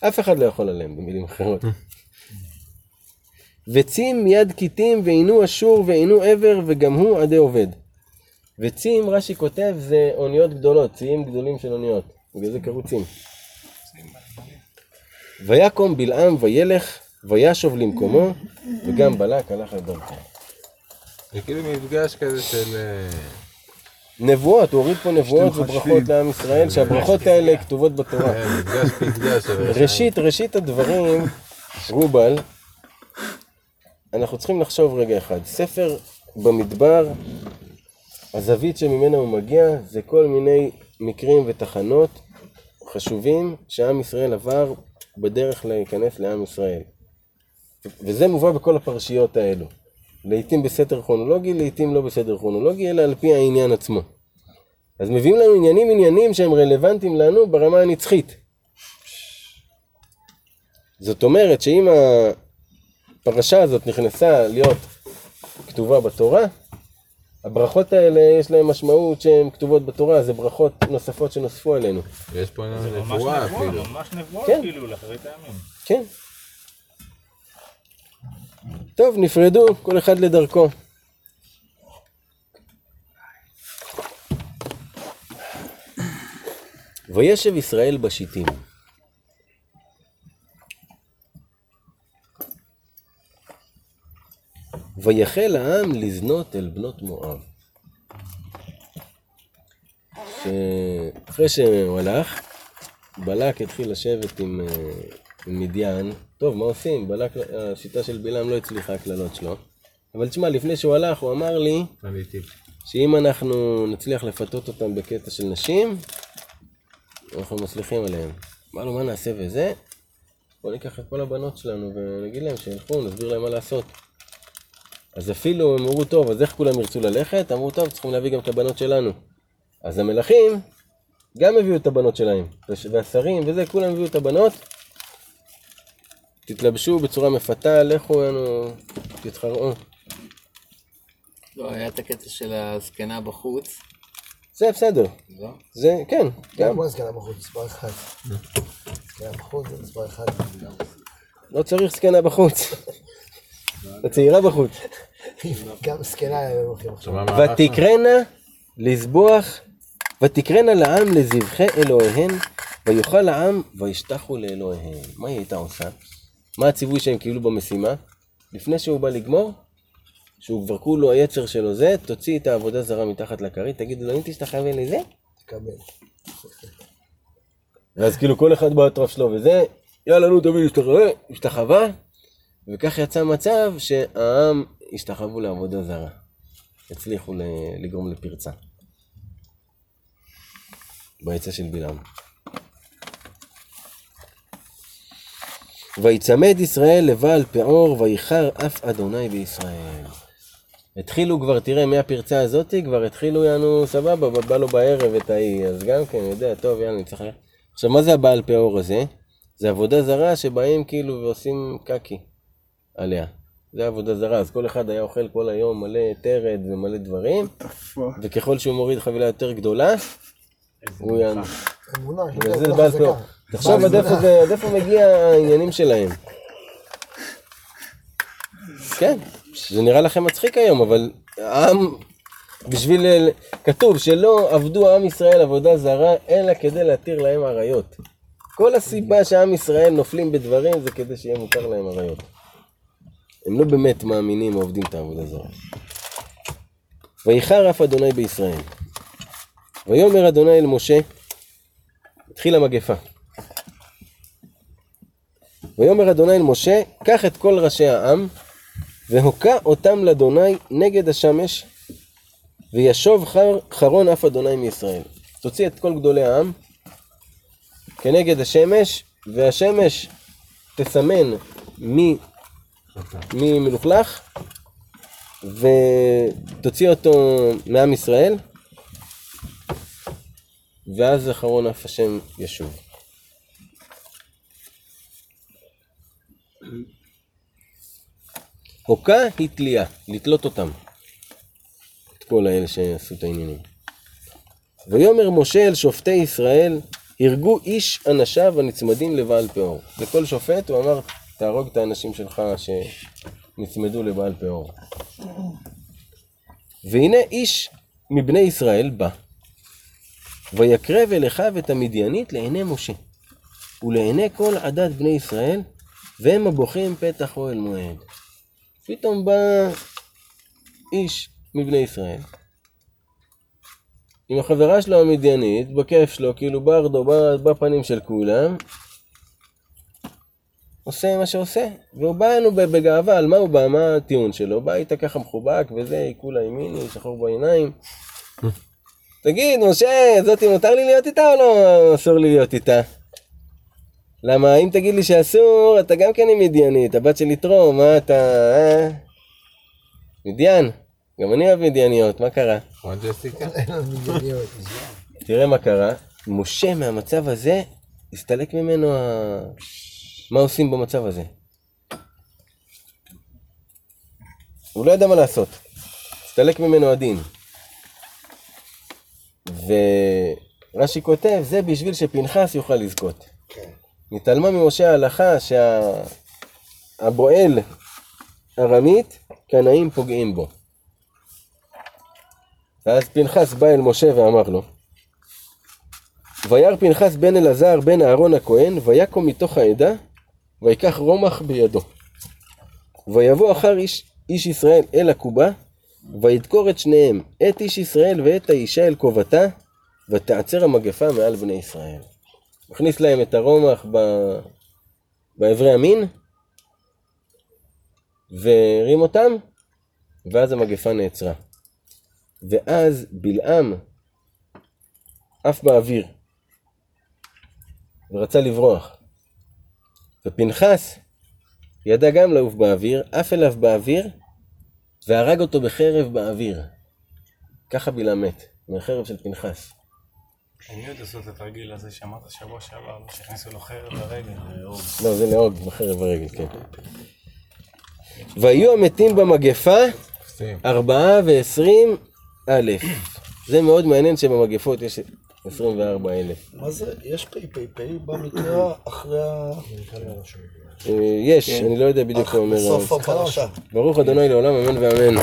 אף אחד לא יכול עליהם, במילים אחרות. וצים מיד כיתים ועינו אשור ועינו עבר וגם הוא עדי עובד. וצים, רש"י כותב, זה אוניות גדולות, ציים גדולים של אוניות. בגלל זה קראו צים. ויקום בלעם וילך, וישוב למקומו, וגם בלק הלך לדרכו.
זה כאילו מפגש כזה של... אה,
נבואות, הוא הוריד פה נבואות וברכות. לעם ישראל, שהברכות האלה כתובות בתורה.
אה.
ראשית, ראשית הדברים, רובל, אנחנו צריכים לחשוב רגע אחד. ספר במדבר, הזווית שממנה הוא מגיע, זה כל מיני מקרים ותחנות חשובים שעם ישראל עבר בדרך להיכנס לעם ישראל. וזה מובא בכל הפרשיות האלו. לעתים בסדר כרונולוגי, לעתים לא בסדר כרונולוגי, אלא על פי העניין עצמו. אז מביאים לנו עניינים עניינים שהם רלוונטיים לנו ברמה הנצחית. זאת אומרת שאם הפרשה הזאת נכנסה להיות כתובה בתורה, הברכות האלה יש להן משמעות שהן כתובות בתורה, זה ברכות נוספות שנוספו עלינו.
יש פה
זה ממש
נבואה אפילו.
ממש נבואה
כן.
כאילו לאחרית הימים.
כן. טוב, נפרדו, כל אחד לדרכו. וישב ישראל בשיטים. ויחל העם לזנות אל בנות מואב. שאחרי שהוא הלך, בלק התחיל לשבת עם, אה, מדיין. טוב, מה עושים? בלק, השיטה של בלעם לא הצליחה הקללות שלו. אבל תשמע, לפני שהוא הלך, הוא אמר לי
אני טיפ.
שאם אנחנו נצליח לפתות אותם בקטע של נשים, אנחנו מצליחים עליהם. אמרנו, מה נעשה וזה? בוא ניקח את כל הבנות שלנו ונגיד להם שילכו, נסביר להם מה לעשות. אז אפילו הם אמרו, טוב, אז איך כולם ירצו ללכת? אמרו, טוב, צריכים להביא גם את הבנות שלנו. אז המלכים גם הביאו את הבנות שלהם, והש- והשרים וזה, כולם הביאו את הבנות. תתלבשו בצורה מפתה, לכו, יענו, תתחרעו.
לא, היה את הקטע של הזקנה בחוץ.
זה בסדר.
לא?
זה, כן, גם.
גם בוא נזכרה בחוץ, מספר אחד. זקנה בחוץ זה מספר אחד.
לא צריך זקנה בחוץ. הצעירה בחוץ.
גם זקנה הולכים עכשיו.
מה?
ותקרנה לזבוח, ותקרנה לעם לזבחי אלוהיהן, ויאכל העם וישתחו לאלוהיהם. מה היא הייתה עושה? מה הציווי שהם קיבלו במשימה? לפני שהוא בא לגמור, שהוא כבר כולו היצר שלו זה, תוציא את העבודה זרה מתחת לכרית, תגיד לו, אם תשתחווה לזה,
תקבל.
ואז כאילו כל אחד באטרף שלו וזה, יאללה נו תביא להשתחווה, השתחווה, וכך יצא מצב שהעם השתחוו לעבודה זרה. הצליחו לגרום לפרצה. בעצה של בלעם. ויצמד ישראל לבעל פאור, ויחר אף אדוני בישראל. התחילו כבר, תראה, מהפרצה הזאתי, כבר התחילו, יענו, סבבה, בא לו בערב את ההיא, אז גם כן, יודע, טוב, יאללה, נצטרך... עכשיו, מה זה הבעל פאור הזה? זה עבודה זרה שבאים כאילו ועושים קקי עליה. זה עבודה זרה, אז כל אחד היה אוכל כל היום מלא טרד ומלא דברים, וככל שהוא מוריד חבילה יותר גדולה, הוא יענו.
אמונה, יש
בגלל
לו
זה זה
אמונה
בעל
חזקה.
תחשוב עד איפה זה- עד איפה מגיע העניינים שלהם. כן, זה נראה לכם מצחיק היום, אבל העם, בשביל, כתוב שלא עבדו עם ישראל עבודה זרה, אלא כדי להתיר להם עריות. כל הסיבה שעם ישראל נופלים בדברים זה כדי שיהיה מותר להם עריות. הם לא באמת מאמינים או עובדים את העבודה זרה. ויחר אף אדוני בישראל. ויאמר אדוני אל משה, התחילה מגפה. ויאמר אדוני אל משה, קח את כל ראשי העם, והוקע אותם לאדוני נגד השמש, וישוב חר, חרון אף אדוני מישראל. תוציא את כל גדולי העם כנגד השמש, והשמש תסמן מי, מי מלוכלך, ותוציא אותו מעם ישראל, ואז אחרון אף השם ישוב. הוקע היא תלייה, לתלות אותם. את כל האלה שעשו את העניינים. ויאמר משה אל שופטי ישראל, הרגו איש אנשיו הנצמדים לבעל פאור. לכל שופט הוא אמר, תהרוג את האנשים שלך שנצמדו לבעל פאור. והנה איש מבני ישראל בא, ויקרב אל אחיו את המדיינית לעיני משה, ולעיני כל עדת בני ישראל, והם הבוכים פתח אוהל מועד. פתאום בא איש מבני ישראל, עם החברה שלו המדיינית, בכיף שלו, כאילו ברדו, בפנים של כולם, עושה מה שעושה, והוא בא ב- בגאווה, על מה הוא בא, מה הטיעון שלו, בא איתה ככה מחובק וזה, כולה ימיני, שחור בעיניים. תגיד, משה, זאתי מותר לי להיות איתה או לא אסור לי להיות איתה? למה אם תגיד לי שאסור, אתה גם כן עם מדיינית, הבת של יתרו, מה אתה, אה? מדיין, גם אני אוהב מדייניות, מה קרה? תראה מה קרה, משה מהמצב הזה, הסתלק ממנו ה... מה עושים במצב הזה? הוא לא ידע מה לעשות. הסתלק ממנו הדין. ורש"י כותב, זה בשביל שפנחס יוכל לזכות. נתעלמה ממשה ההלכה שהבועל ארמית, קנאים פוגעים בו. ואז פנחס בא אל משה ואמר לו, וירא פנחס בן אלעזר בן אהרון הכהן, ויקום מתוך העדה, ויקח רומח בידו. ויבוא אחר איש, איש ישראל אל הקובה, וידקור את שניהם, את איש ישראל ואת האישה אל כובתה, ותעצר המגפה מעל בני ישראל. מכניס להם את הרומח ב... באברי המין, והרים אותם, ואז המגפה נעצרה. ואז בלעם עף באוויר, ורצה לברוח. ופנחס ידע גם לעוף באוויר, עף אליו באוויר, והרג אותו בחרב באוויר. ככה בלעם מת, מהחרב של פנחס.
אני יודע לעשות את התרגיל הזה שאמרת שבוע שעבר, שהכניסו לו חרב ברגל.
לא, זה לעוג בחרב ברגל, כן. והיו המתים במגפה. ארבעה ועשרים אלף. זה מאוד מעניין שבמגפות יש 24 אלף.
מה זה? יש פ"פ"פ במקרא אחרי ה...
אה, יש, אני לא יודע בדיוק מה אומר.
בסוף. הפרשה.
ברוך אדוני לעולם אמן ואמן.